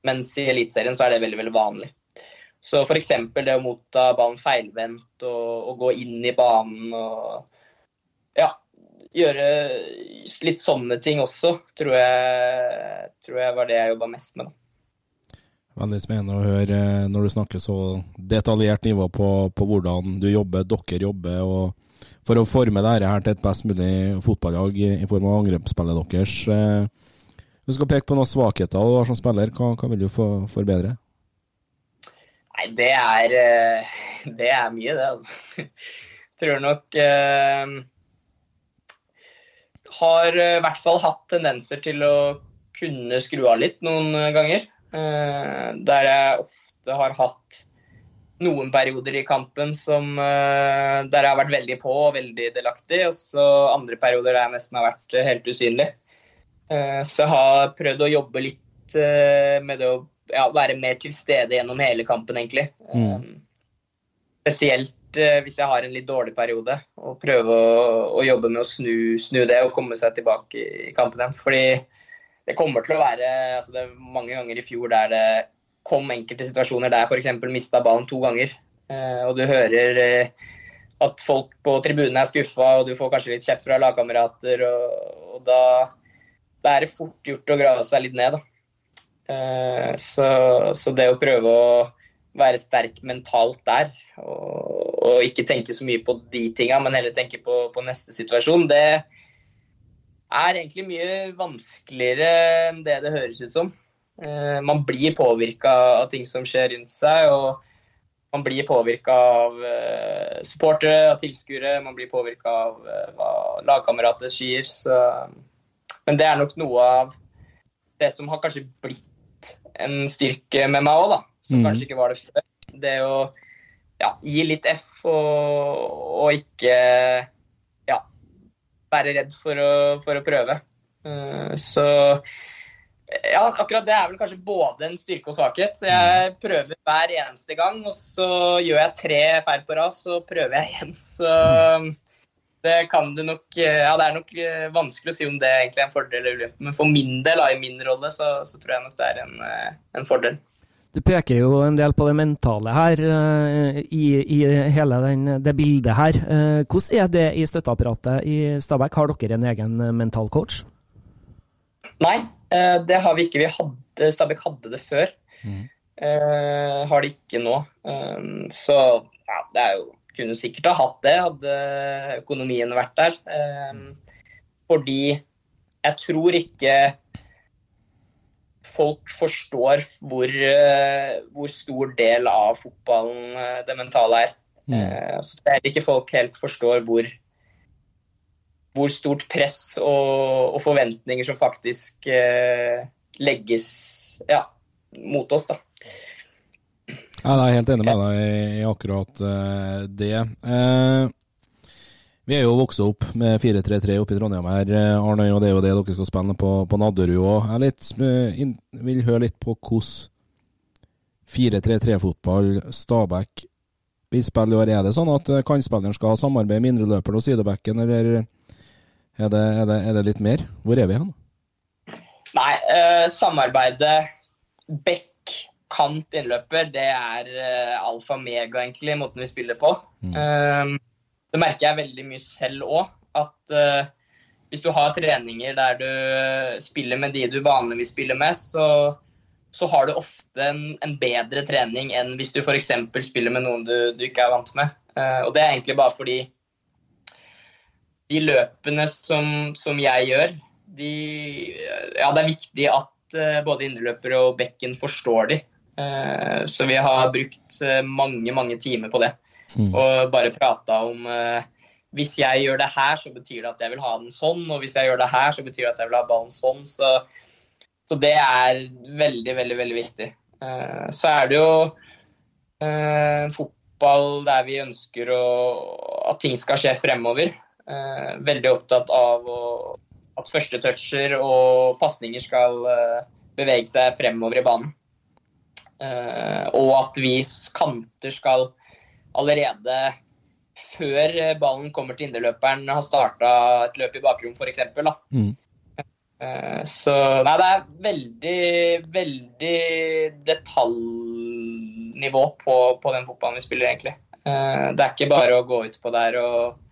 Mens i Eliteserien så er det veldig veldig vanlig. Så f.eks. det å motta ballen feilvendt og, og gå inn i banen og ja, gjøre litt sånne ting også, tror jeg, tror jeg var det jeg jobba mest med. da. Veldig spennende å høre eh, når du snakker så detaljert nivå på, på hvordan du jobber, dere jobber, og for å forme dette her til et best mulig fotballag i, form av angrepsspillet deres. Eh, Du skal peke på noen svakheter du har som spiller. Hva, hva vil du få forbedre? Nei, det er, eh, det er mye, det. altså. Tror nok eh, Har eh, i hvert fall hatt tendenser til å kunne skru av litt noen eh, ganger. Eh, der jeg ofte har hatt noen perioder i kampen som, eh, der jeg har vært veldig på og veldig delaktig, og så andre perioder der jeg nesten har vært helt usynlig. Så jeg har prøvd å jobbe litt med det å ja, være mer til stede gjennom hele kampen, egentlig. Mm. Eh, Spesielt eh, hvis jeg har en litt dårlig periode, og prøve å, å jobbe med å snu, snu det og komme seg tilbake i, i kampen igjen. Fordi det kommer til å være altså Det er mange ganger i fjor der det kom enkelte situasjoner der jeg f.eks. mista ballen to ganger. Eh, og du hører eh, at folk på tribunene er skuffa, og du får kanskje litt kjeft fra lagkamerater. Og, og da, da, er det fort gjort å grave seg litt ned. Uh, så, så, det å prøve å være sterk mentalt der, og, og ikke tenke så mye på de tinga, men heller tenke på, på, neste situasjon, det er egentlig mye vanskeligere enn det det høres ut som. Uh, man blir påvirka av ting som skjer rundt seg. og man blir påvirka av uh, supportere, av tilskuere, man blir påvirka av hva lagkamerater sier. Så, men det er nok noe av det som har kanskje blitt en styrke med meg òg, da. Som mm. kanskje ikke var det før. Det å ja, gi litt F og, og ikke ja, være redd for å, for å prøve. Uh, så ja, akkurat det er vel kanskje både en styrke og svakhet. Jeg mm. prøver hver eneste gang, og så gjør jeg tre feil på rad, så prøver jeg igjen. Så det kan du nok Ja, det er nok eh, vanskelig å si om det egentlig er en fordel eller ulempe, men for min del, i min rolle, så, så, tror jeg nok det er en, eh, en, fordel. Du peker jo en del på det mentale her, eh, i, i hele den, det bildet her. Hvordan er det i støtteapparatet i Stabæk? Har dere en egen mental coach? Nei, Eh, det har vi ikke. Vi hadde, Stabæk hadde det før. Mm. Har det ikke nå. Så ja, det er jo kunne sikkert ha hatt det, hadde økonomien vært der. Um, fordi jeg tror ikke folk forstår hvor, uh, hvor stor del av fotballen uh, det mentale er. Mm. Uh, så det er ikke folk helt forstår hvor, hvor stort press og, og forventninger som faktisk eh, legges ja, mot oss. da. Ja, jeg er helt enig med deg i, akkurat uh, det. Uh, vi er jo vokst opp med 4-3-3 oppe i Trondheim her, uh, Arne, og det er jo det dere skal spille på, på Nadderud òg. Jeg vil høre litt på hvordan 4-3-3-fotball Stabæk vil spille i år. Er det sånn at kantspilleren skal ha samarbeid med indreløperen og sidebacken, eller er det, er, det, er det, litt mer? Hvor er vi hen? Nei, uh, samarbeidet back, kant, innløper, det er uh, alfa mega, egentlig, måten vi spiller på. Mm. Uh, det merker jeg veldig mye selv òg. At hvis du har treninger der du spiller med de du vanligvis spiller med, så, så har du ofte en, en, bedre trening enn hvis du f.eks. spiller med noen du, du, ikke er vant med. og det er egentlig bare fordi de løpene som, som jeg gjør, de, ja, det er viktig at uh, både indreløpere og bekken forstår de. Uh, så vi har brukt uh, mange, mange timer på det. Mm. Og bare prata om hvis jeg gjør det her, så betyr det at jeg vil ha den sånn. Og hvis jeg gjør det her, så betyr det at jeg vil ha ballen sånn. Så, så det er veldig, veldig, veldig viktig. så er det jo fotball der vi ønsker å, at ting skal skje fremover. Eh, veldig opptatt av å, at første toucher og pasninger skal eh, bevege seg fremover i banen. Eh, og at vi kanter skal allerede før ballen kommer til indreløperen, ha starta et løp i bakrom f.eks. Mm. Så nei, det er veldig, veldig detaljnivå på, på den fotballen vi spiller, egentlig. Det er ikke bare å gå ut på der og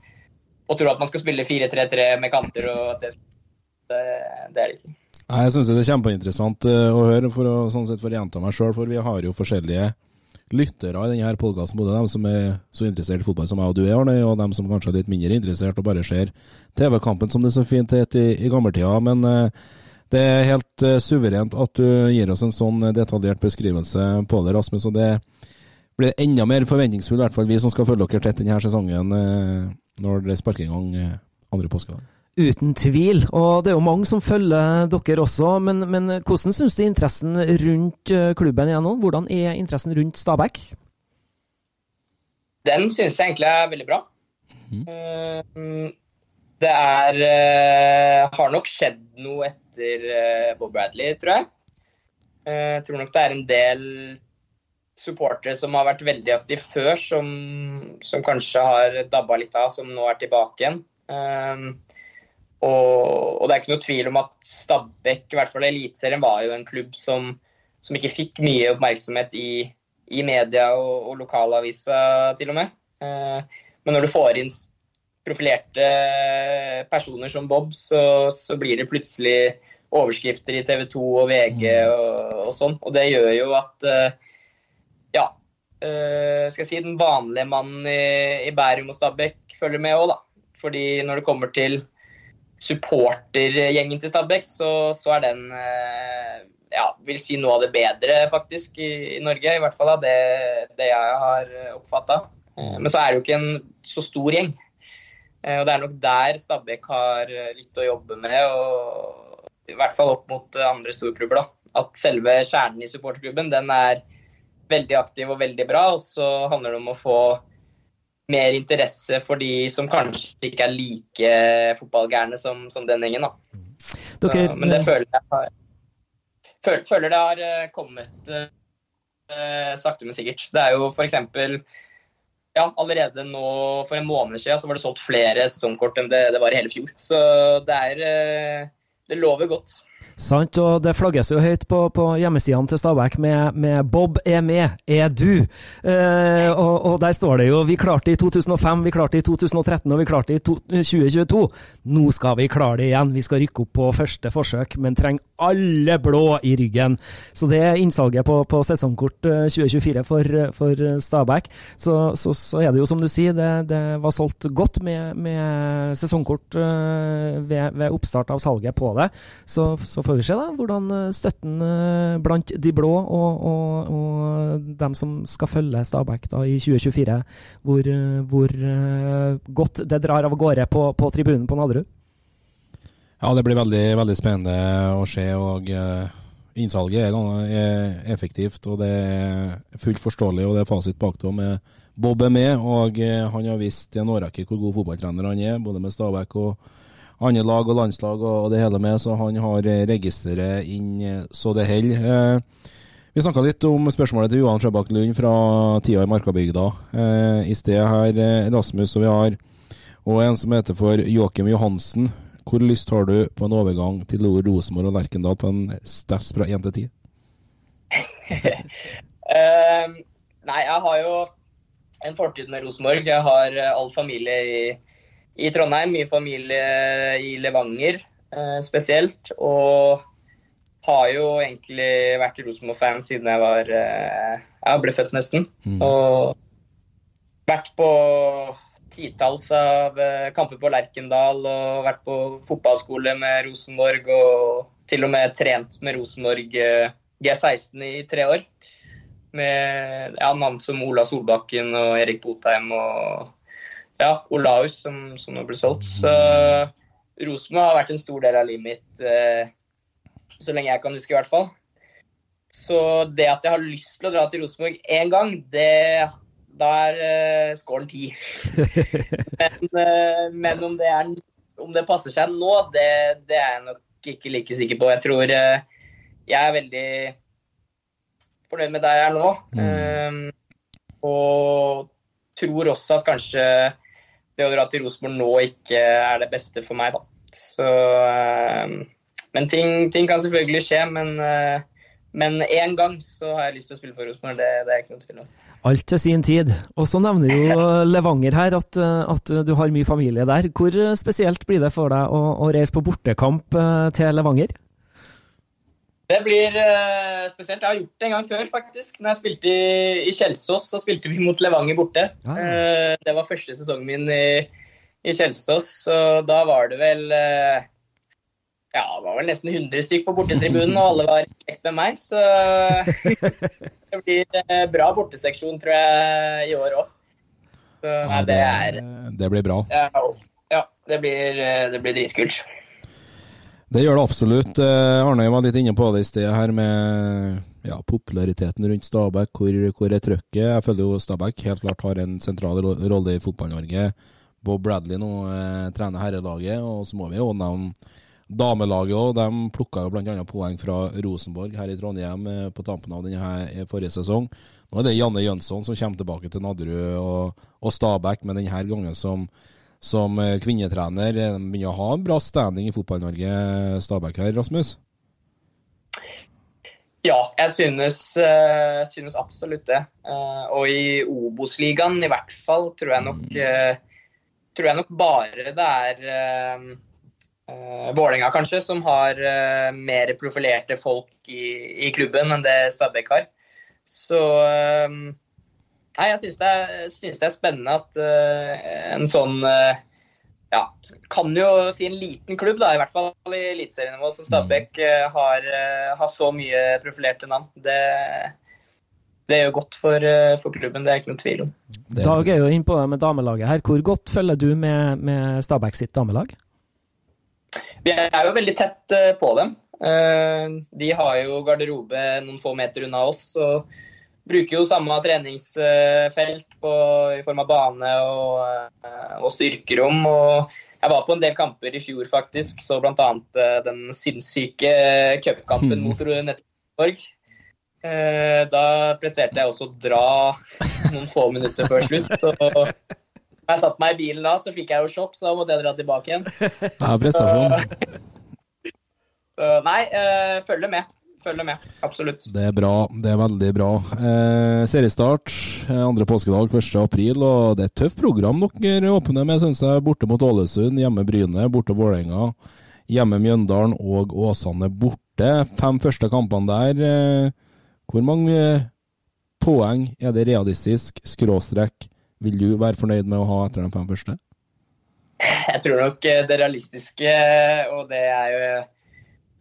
og tro at man skal spille 4-3-3 med kanter. og at det, det, det er det ikke. Nei, Jeg syns det er kjempeinteressant eh, å høre, for å sånn sett for gjenta meg sjøl. For vi har jo forskjellige lyttere i denne podkasten. Både dem som er så interessert i fotball som jeg og du er, Arne, og dem som kanskje er litt mindre interessert og bare ser TV-kampen som det så fint het i, i gammeltida. Men uh, det er helt uh, suverent at du gir oss en sånn detaljert beskrivelse på det, Rasmus. Og det blir enda mer forventningsfullt, i hvert fall vi som skal følge dere tett denne sesongen. Når det sparker i gang eh, andre påskedag. Uten tvil, og det er jo mange som følger dere også. Men, men hvordan syns du interessen rundt eh, klubben er nå? Hvordan er interessen rundt Stabæk? Den syns jeg egentlig er veldig bra. Mm. Det er Har nok skjedd noe etter Bob Bradley, tror jeg. Jeg tror nok det er en del supportere som har vært veldig aktive før, som, som, kanskje har dabba litt av, som nå er tilbake igjen. Um, og, og, det er ikke noe tvil om at Stabæk, i hvert fall Eliteserien, var jo en klubb som, som ikke fikk mye oppmerksomhet i, i media og, og lokalavisa, til og med. Eh, Men når du får inn profilerte personer som Bob, så, så blir det plutselig overskrifter i TV 2 og VG og, og sånn. Og det gjør jo at ja, skal jeg si, den vanlige mannen i, i Bærum og Stabæk følger med òg, da. Fordi når det kommer til supportergjengen til Stabæk, så, så, er den ja, vil si noe av det bedre faktisk i, i Norge. I hvert fall av det, det jeg har oppfatta. Men så er det jo ikke en så stor gjeng. Og Det er nok der Stabæk har litt å jobbe med, og i hvert fall opp mot andre storklubber. da. At selve kjernen i supporterklubben den er veldig aktiv og veldig bra. Og så handler det om å få mer interesse for de som kanskje ikke er like fotballgærne som, som den gjengen. da. Okay. så, men det føler jeg har, føler, føler det har kommet uh, sakte, men sikkert. Det er jo f.eks. Ja, allerede nå for en måned siden så var det solgt flere sesongkort enn det, det var i hele fjor. Så det er uh, Det lover godt. Sant, og det flagges jo høyt på, på hjemmesidene til Stabæk med, med 'Bob er med, er du'. Eh, og, og, der står det jo 'Vi klarte det i 2005, vi klarte det i 2013 og vi klarte det i 2022'. Nå skal vi klare det igjen. Vi skal rykke opp på første forsøk, men trenger alle blå i ryggen. Så det er innsalget på, på sesongkort 2024 for, for Stabæk. Så, så, så, er det jo som du sier, det, det var solgt godt med, med sesongkort ved, ved, oppstart av salget på det. Så, så får vi se da, hvordan støtten blant de blå og, og, og dem som skal følge Stabæk da i 2024, hvor, hvor godt det drar av gårde på, på tribunen på Nadderud. Ja, det blir veldig, veldig spennende å se. og Innsalget er, effektivt, og det er fullt forståelig. og Det er fasit bak det. med Bob er med, og han har vist i en årrekke hvor god fotballtrener han er, både med Stabæk og andre lag og landslag og det hele med, så han har registeret inn så det holder. Vi snakka litt om spørsmålet til Johan Sjøbakk Lund fra tida i Markabygda i sted her, Rasmus. Og vi har og en som heter for Joakim Johansen. Hvor lyst har du på en overgang til Rosenborg og Lerkendal på en stess fra 1 til 10? uh, nei, jeg har jo en fortid med Rosenborg. Jeg har all familie i i Trondheim, mye familie i Levanger eh, spesielt. Og har jo egentlig vært Rosenborg-fan siden jeg var eh, Jeg ble født, nesten. Mm. Og vært på titalls av eh, kamper på Lerkendal og vært på fotballskole med Rosenborg og til og med trent med Rosenborg eh, G16 i tre år. Med ja, navn som Ola Solbakken og Erik Botheim og ja, Olaus som, som nå ble solgt. Så Rosenborg har vært en stor del av livet mitt eh, så lenge jeg kan huske, i hvert fall. Så det at jeg har lyst til å dra til Rosenborg én gang, det, da er eh, scoren ti. men, eh, men om, det er, om, det passer seg nå, det, det, er jeg nok ikke like sikker på. Jeg tror uh, jeg er veldig fornøyd med der jeg er nå. Mm. og tror også at kanskje det å dra til Rosenborg nå ikke er det beste for meg, da. Så, men ting, ting, kan selvfølgelig skje. Men, men en gang så har jeg lyst til å spille for Rosenborg. Det, det, er ikke noe tvil om. Alt til sin tid. Og så nevner jo Levanger her at, at, du har mye familie der. Hvor spesielt blir det for deg å, å reise på bortekamp til Levanger? Det blir uh, spesielt. Jeg har gjort det en gang før, faktisk. Når jeg spilte i, i Kjelsås, så spilte vi mot Levanger borte. Ja. Uh, det var første sesongen min i, i Kjelsås, så da var det vel uh, Ja, det var vel nesten 100 stykk på bortetribunen, og alle var kjekt med meg. Så det blir bra borteseksjon, tror jeg, i år òg. Ja, det, det blir bra. Ja, ja det blir, det blir dritkult. Det gjør det absolutt. Arnøy Arne var litt inne på det i sted her med ja, populariteten rundt Stabæk. Hvor, hvor er trøkket? Jeg føler jo Stabæk helt klart har en sentral rolle i Fotball-Norge. Bob Bradley nå eh, trener herrelaget, og så må vi jo nevne damelaget òg. De plukka jo bl.a. poeng fra Rosenborg her i Trondheim eh, på tampen av denne forrige sesong. Nå er det Janne Jønsson som kommer tilbake til Nadderud og, og Stabæk, men denne gangen som som eh, kvinnetrener. De begynner å ha en bra standing i Fotball-Norge, Stabæk her, Rasmus? Ja, jeg synes, uh, synes absolutt det. Og i Obos-ligaen i hvert fall tror jeg nok, uh, tror jeg nok bare det er Vålerenga kanskje som har mer profilerte folk i, i, klubben enn det Stabæk har. Så Nei, jeg synes det, er, det er spennende at en sånn ja, kan jo si en liten klubb, da, i hvert fall i eliteserienivå, som Stabæk eh, har, har, så mye profilerte navn. Det, det gjør godt for, for, klubben, det er ikke noe tvil om. Dag er jo inne på det med damelaget her. Hvor godt følger du med, med Stabæk sitt damelag? Vi er jo veldig tett på dem. De har jo garderobe noen få meter unna oss. og bruker jo samme treningsfelt på, i form av bane og, eh, og, styrkerom. og Jeg var på en del kamper i fjor, faktisk. Så bl.a. Eh, den sinnssyke cupkampen mot Nettorg. Eh, da presterte jeg også å dra noen få minutter før slutt. og da jeg satte meg i bilen da, så fikk jeg jo sjokk, så da måtte jeg dra tilbake igjen. Ja, prestasjon. Så, nei, følger med følger med. Absolutt. Det er bra. Det er veldig bra. Eh, seriestart eh, andre påskedag 1. april, og det er et tøft program dere åpner med, syns jeg. Borte mot Ålesund, hjemme Bryne, borte Vålerenga, hjemme Mjøndalen og Åsane borte. Fem første kampene der. Eh, hvor mange poeng er det realistisk, skråstrekk, vil du være fornøyd med å ha etter de fem første? Jeg tror nok eh, det realistiske, og det er jo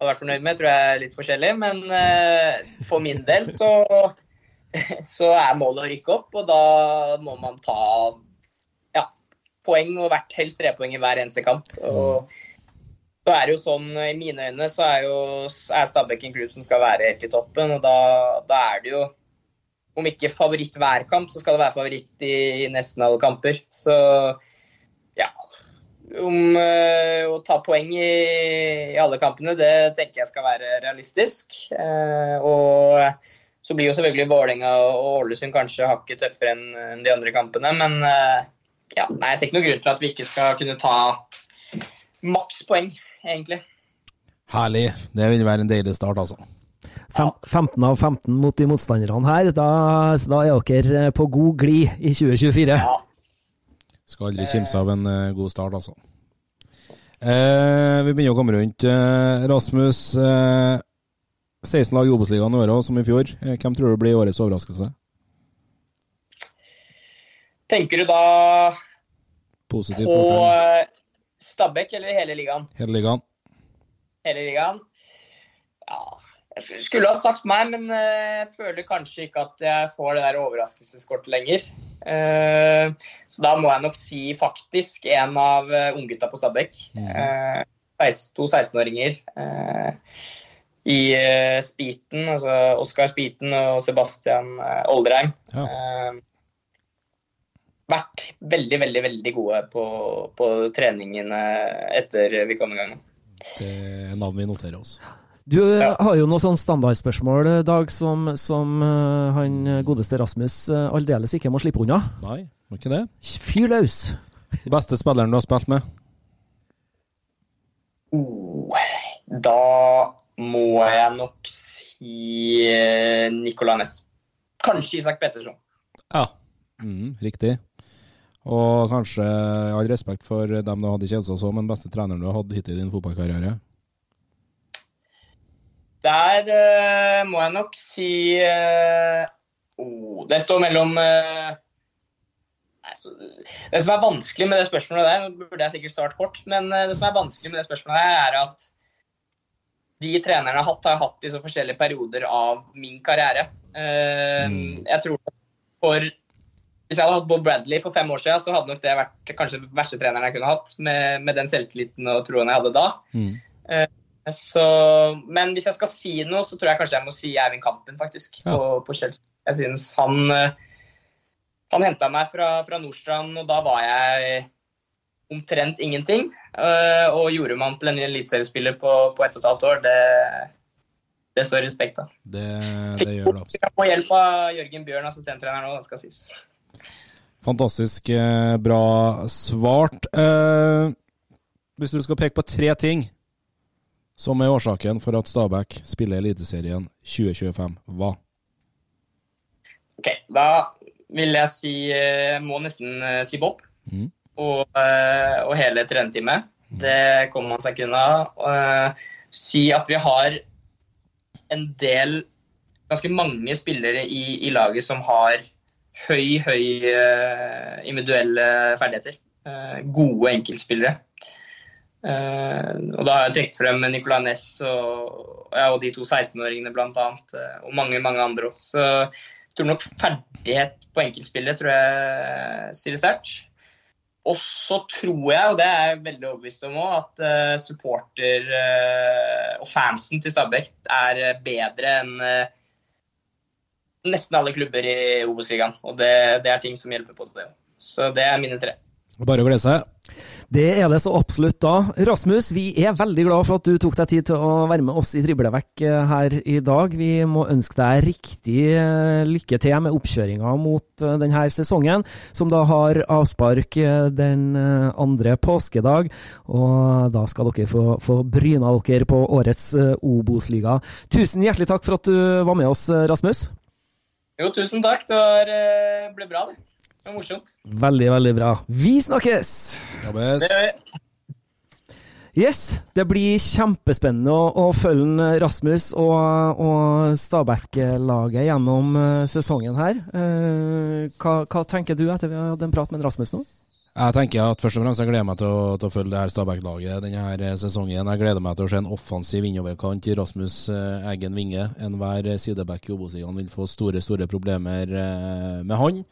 hadde vært fornøyd med, tror jeg er litt forskjellig. Men uh, for min del så, så, er målet å rykke opp, og da må man ta ja, poeng og hvert helst tre poeng i hver eneste kamp. Og så er det jo sånn, I mine øyne så er, jo, er Stabæk en klubb som skal være helt i toppen. og da, da er det jo om ikke favoritt hver kamp, så skal det være favoritt i nesten alle kamper. Så ja, om uh, å ta poeng i, i, alle kampene, det tenker jeg skal være realistisk. Uh, og så blir jo selvfølgelig Vålerenga og Ålesund kanskje hakket tøffere enn de andre kampene. Men uh, ja, nei, jeg ser ikke noen grunn til at vi ikke skal kunne ta maks poeng, egentlig. Herlig. Det vil være en deilig start, altså. Fem, 15 av 15 mot de motstanderne her. Da, da er dere på god glid i 2024. Ja. Skal aldri kimse av en uh, god start, altså. Eh, vi begynner å komme rundt. Eh, Rasmus, eh, 16 lag i Obos-ligaen i året, som i fjor. Eh, hvem tror du blir årets overraskelse? Tenker du da Positiv på fortell. Eh, Stabæk eller hele ligaen? Hele ligaen. Hele ligaen. Ja, jeg skulle ha sagt meg, men jeg føler kanskje ikke at jeg får det der overraskelseskortet lenger. Eh, så da må jeg nok si faktisk en av uh, unggutta på Stabæk. Mm. To 16-åringer i Spiten, altså Oskar Spiten og Sebastian Oldreim. Ja. Vært veldig, veldig veldig gode på, på treningene etter vi kom i gang. Det er navn vi noterer oss. Du eh, ja. har jo noen sånne standardspørsmål, eh, Dag, som, som uh, han godeste Rasmus uh, aldeles ikke må slippe unna. Nei, må ikke det. Fyr løs! Beste spilleren du har spilt med? Oh, da må jeg nok si Nicolay Næss. Kanskje Isak Petterson. Ja, mm, riktig. Og kanskje, all respekt for dem du hadde i Kjelsås òg, men beste treneren du har hatt hittil i din fotballkarriere? Der uh, må jeg nok si uh, oh, Det står mellom uh, nei, så, Det som er vanskelig med det spørsmålet der, nå burde jeg sikkert starte kort, men det som er vanskelig med det spørsmålet der, er at de trenerne jeg har hatt, har hatt i så forskjellige perioder av min karriere. Mm. Jeg tror for hvis jeg hadde hatt Bob Bradley for fem år siden, så hadde nok det vært kanskje den verste treneren jeg kunne hatt, med, med den selvtilliten og troen jeg hadde da. Mm. Så, men hvis jeg skal si noe, så tror jeg kanskje jeg må si Eivind Kampen, faktisk. Ja. På, på Chelsea. Jeg synes han eh, Han henta meg fra, fra, Nordstrand, og da var jeg omtrent ingenting. Eh, og gjorde man til en eliteseriespiller på, på ett og et halvt år, det, det står respekt av. Det, det gjør det absolutt. Jeg får hjelp av Jørgen Bjørn, assistenttrener nå, det skal sies. Fantastisk eh, bra svart. Hvis du skal peke på tre ting som er årsaken for at Stabæk spiller Eliteserien 2025. Hva? Ok, Da vil jeg si eh, Må nesten eh, si Bob. Mm. Og, eh, og hele trenerteamet. Det kommer man seg ikke unna. Si at vi har en del Ganske mange spillere i, i laget som har høy, høy individuelle ferdigheter. Gode enkeltspillere. Eh, og da har jeg trukket frem Nicolay Næss og, ja, og de to 16-åringene bl.a. Uh, og mange, mange andre òg. Så jeg tror nok ferdighet på enkeltspillet tror jeg stiller sterkt. Og så tror jeg, og det er jeg veldig overbevist om òg, at eh, supporter eh, og fansen til Stabæk er eh, bedre enn eh, nesten alle klubber i Obos-ligaen. Og det, det er ting som hjelper på det. Så det er mine tre. Bare å glede seg. Det er det så absolutt da. Rasmus, vi er veldig glad for at du tok deg tid til å være med oss i Driblevekk eh, her i dag. Vi må ønske deg riktig eh, lykke til med oppkjøringa mot eh, denne sesongen, som da har avspark den andre påskedag. Og da skal dere få, få bryna dere på årets Obos-liga. Tusen hjertelig takk for at du var med oss, Rasmus. Jo, tusen takk. Det ble bra, det. Det var morsomt. Veldig, veldig bra. Vi snakkes! Jobbes. Det. Yes, det blir kjempespennende å, å følge Rasmus og, og Stabæk-laget gjennom uh, sesongen her. Uh, hva, hva, tenker du etter vi har hatt en prat med Rasmus nå? Jeg tenker at først og fremst jeg gleder meg til å, til å følge det her Stabæk-laget denne her sesongen. Jeg gleder meg til å se en offensiv innoverkant i Rasmus uh, Eggen vinge. Enhver sideback i Obos-ligaen vil få store, store problemer med han.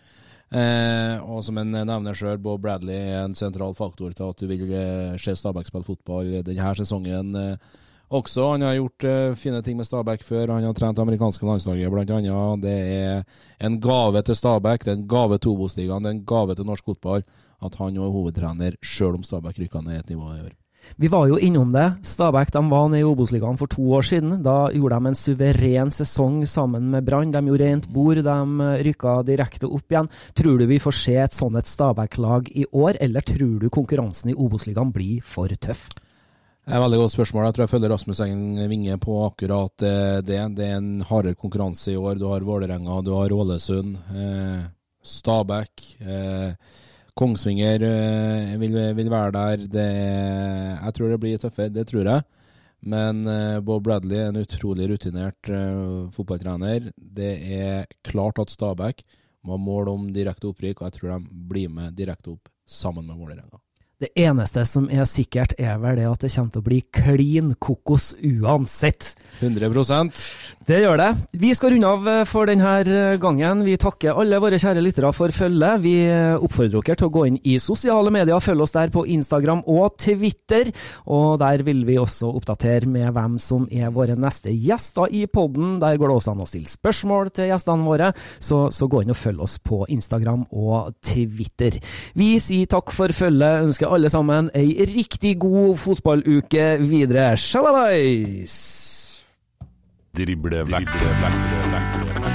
Eh, og som en nevner sjøl, Bob Bradley er en sentral faktor til at du vil eh, se Stabæk spille fotball denne sesongen. Eh, også. Han har gjort eh, fine ting med Stabæk før. Han har trent det amerikanske landslaget bl.a. Det er en gave til Stabæk, det er en gave til Obos-ligaen, det er en gave til norsk fotball at han er hovedtrener, sjøl om Stabæk rykker ned et nivå i år. Vi var jo innom det. Stabæk de var nede i Obos-ligaen for to år siden. Da gjorde de en suveren sesong sammen med Brann. De gjorde rent bord, de eh, rykka direkte opp igjen. Tror du vi får se et sånt Stabæk-lag i år, eller tror du konkurransen i Obos-ligaen blir for tøff? Det er et veldig godt spørsmål. Jeg tror jeg følger Rasmus Engen Vinge på akkurat det. Det er en hardere konkurranse i år. Du har Vålerenga, du har Ålesund, eh, Stabæk. Eh, Kongsvinger uh, vil, vil, være der. Det, jeg tror det blir tøffere, det tror jeg. Men uh, Bob Bradley er en utrolig rutinert uh, fotballtrener. Det er klart at Stabæk må ha mål om direkte opprykk, og jeg tror de blir med direkte opp sammen med Vålerenga. Det eneste som er sikkert, er vel det at det kommer til å bli klin kokos uansett. 100% Det gjør det. Vi skal runde av eh, for denne eh, gangen. Vi takker alle våre kjære lyttere for følget. Vi eh, oppfordrer dere til å gå inn i sosiale medier, følge oss der på Instagram og Twitter. Og der vil vi også oppdatere med hvem som er våre neste gjester i podden. Der går det også an å stille spørsmål til gjestene våre, så, så gå inn og følg oss på Instagram og Twitter. Vi sier takk for følget. ønsker alle sammen ei riktig god fotballuke videre. Sjalabais! Drible vekk, vekk, vekk, vekk.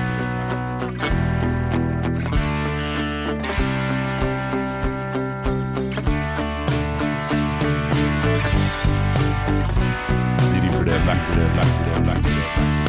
Drible vekk, vekk, vekk.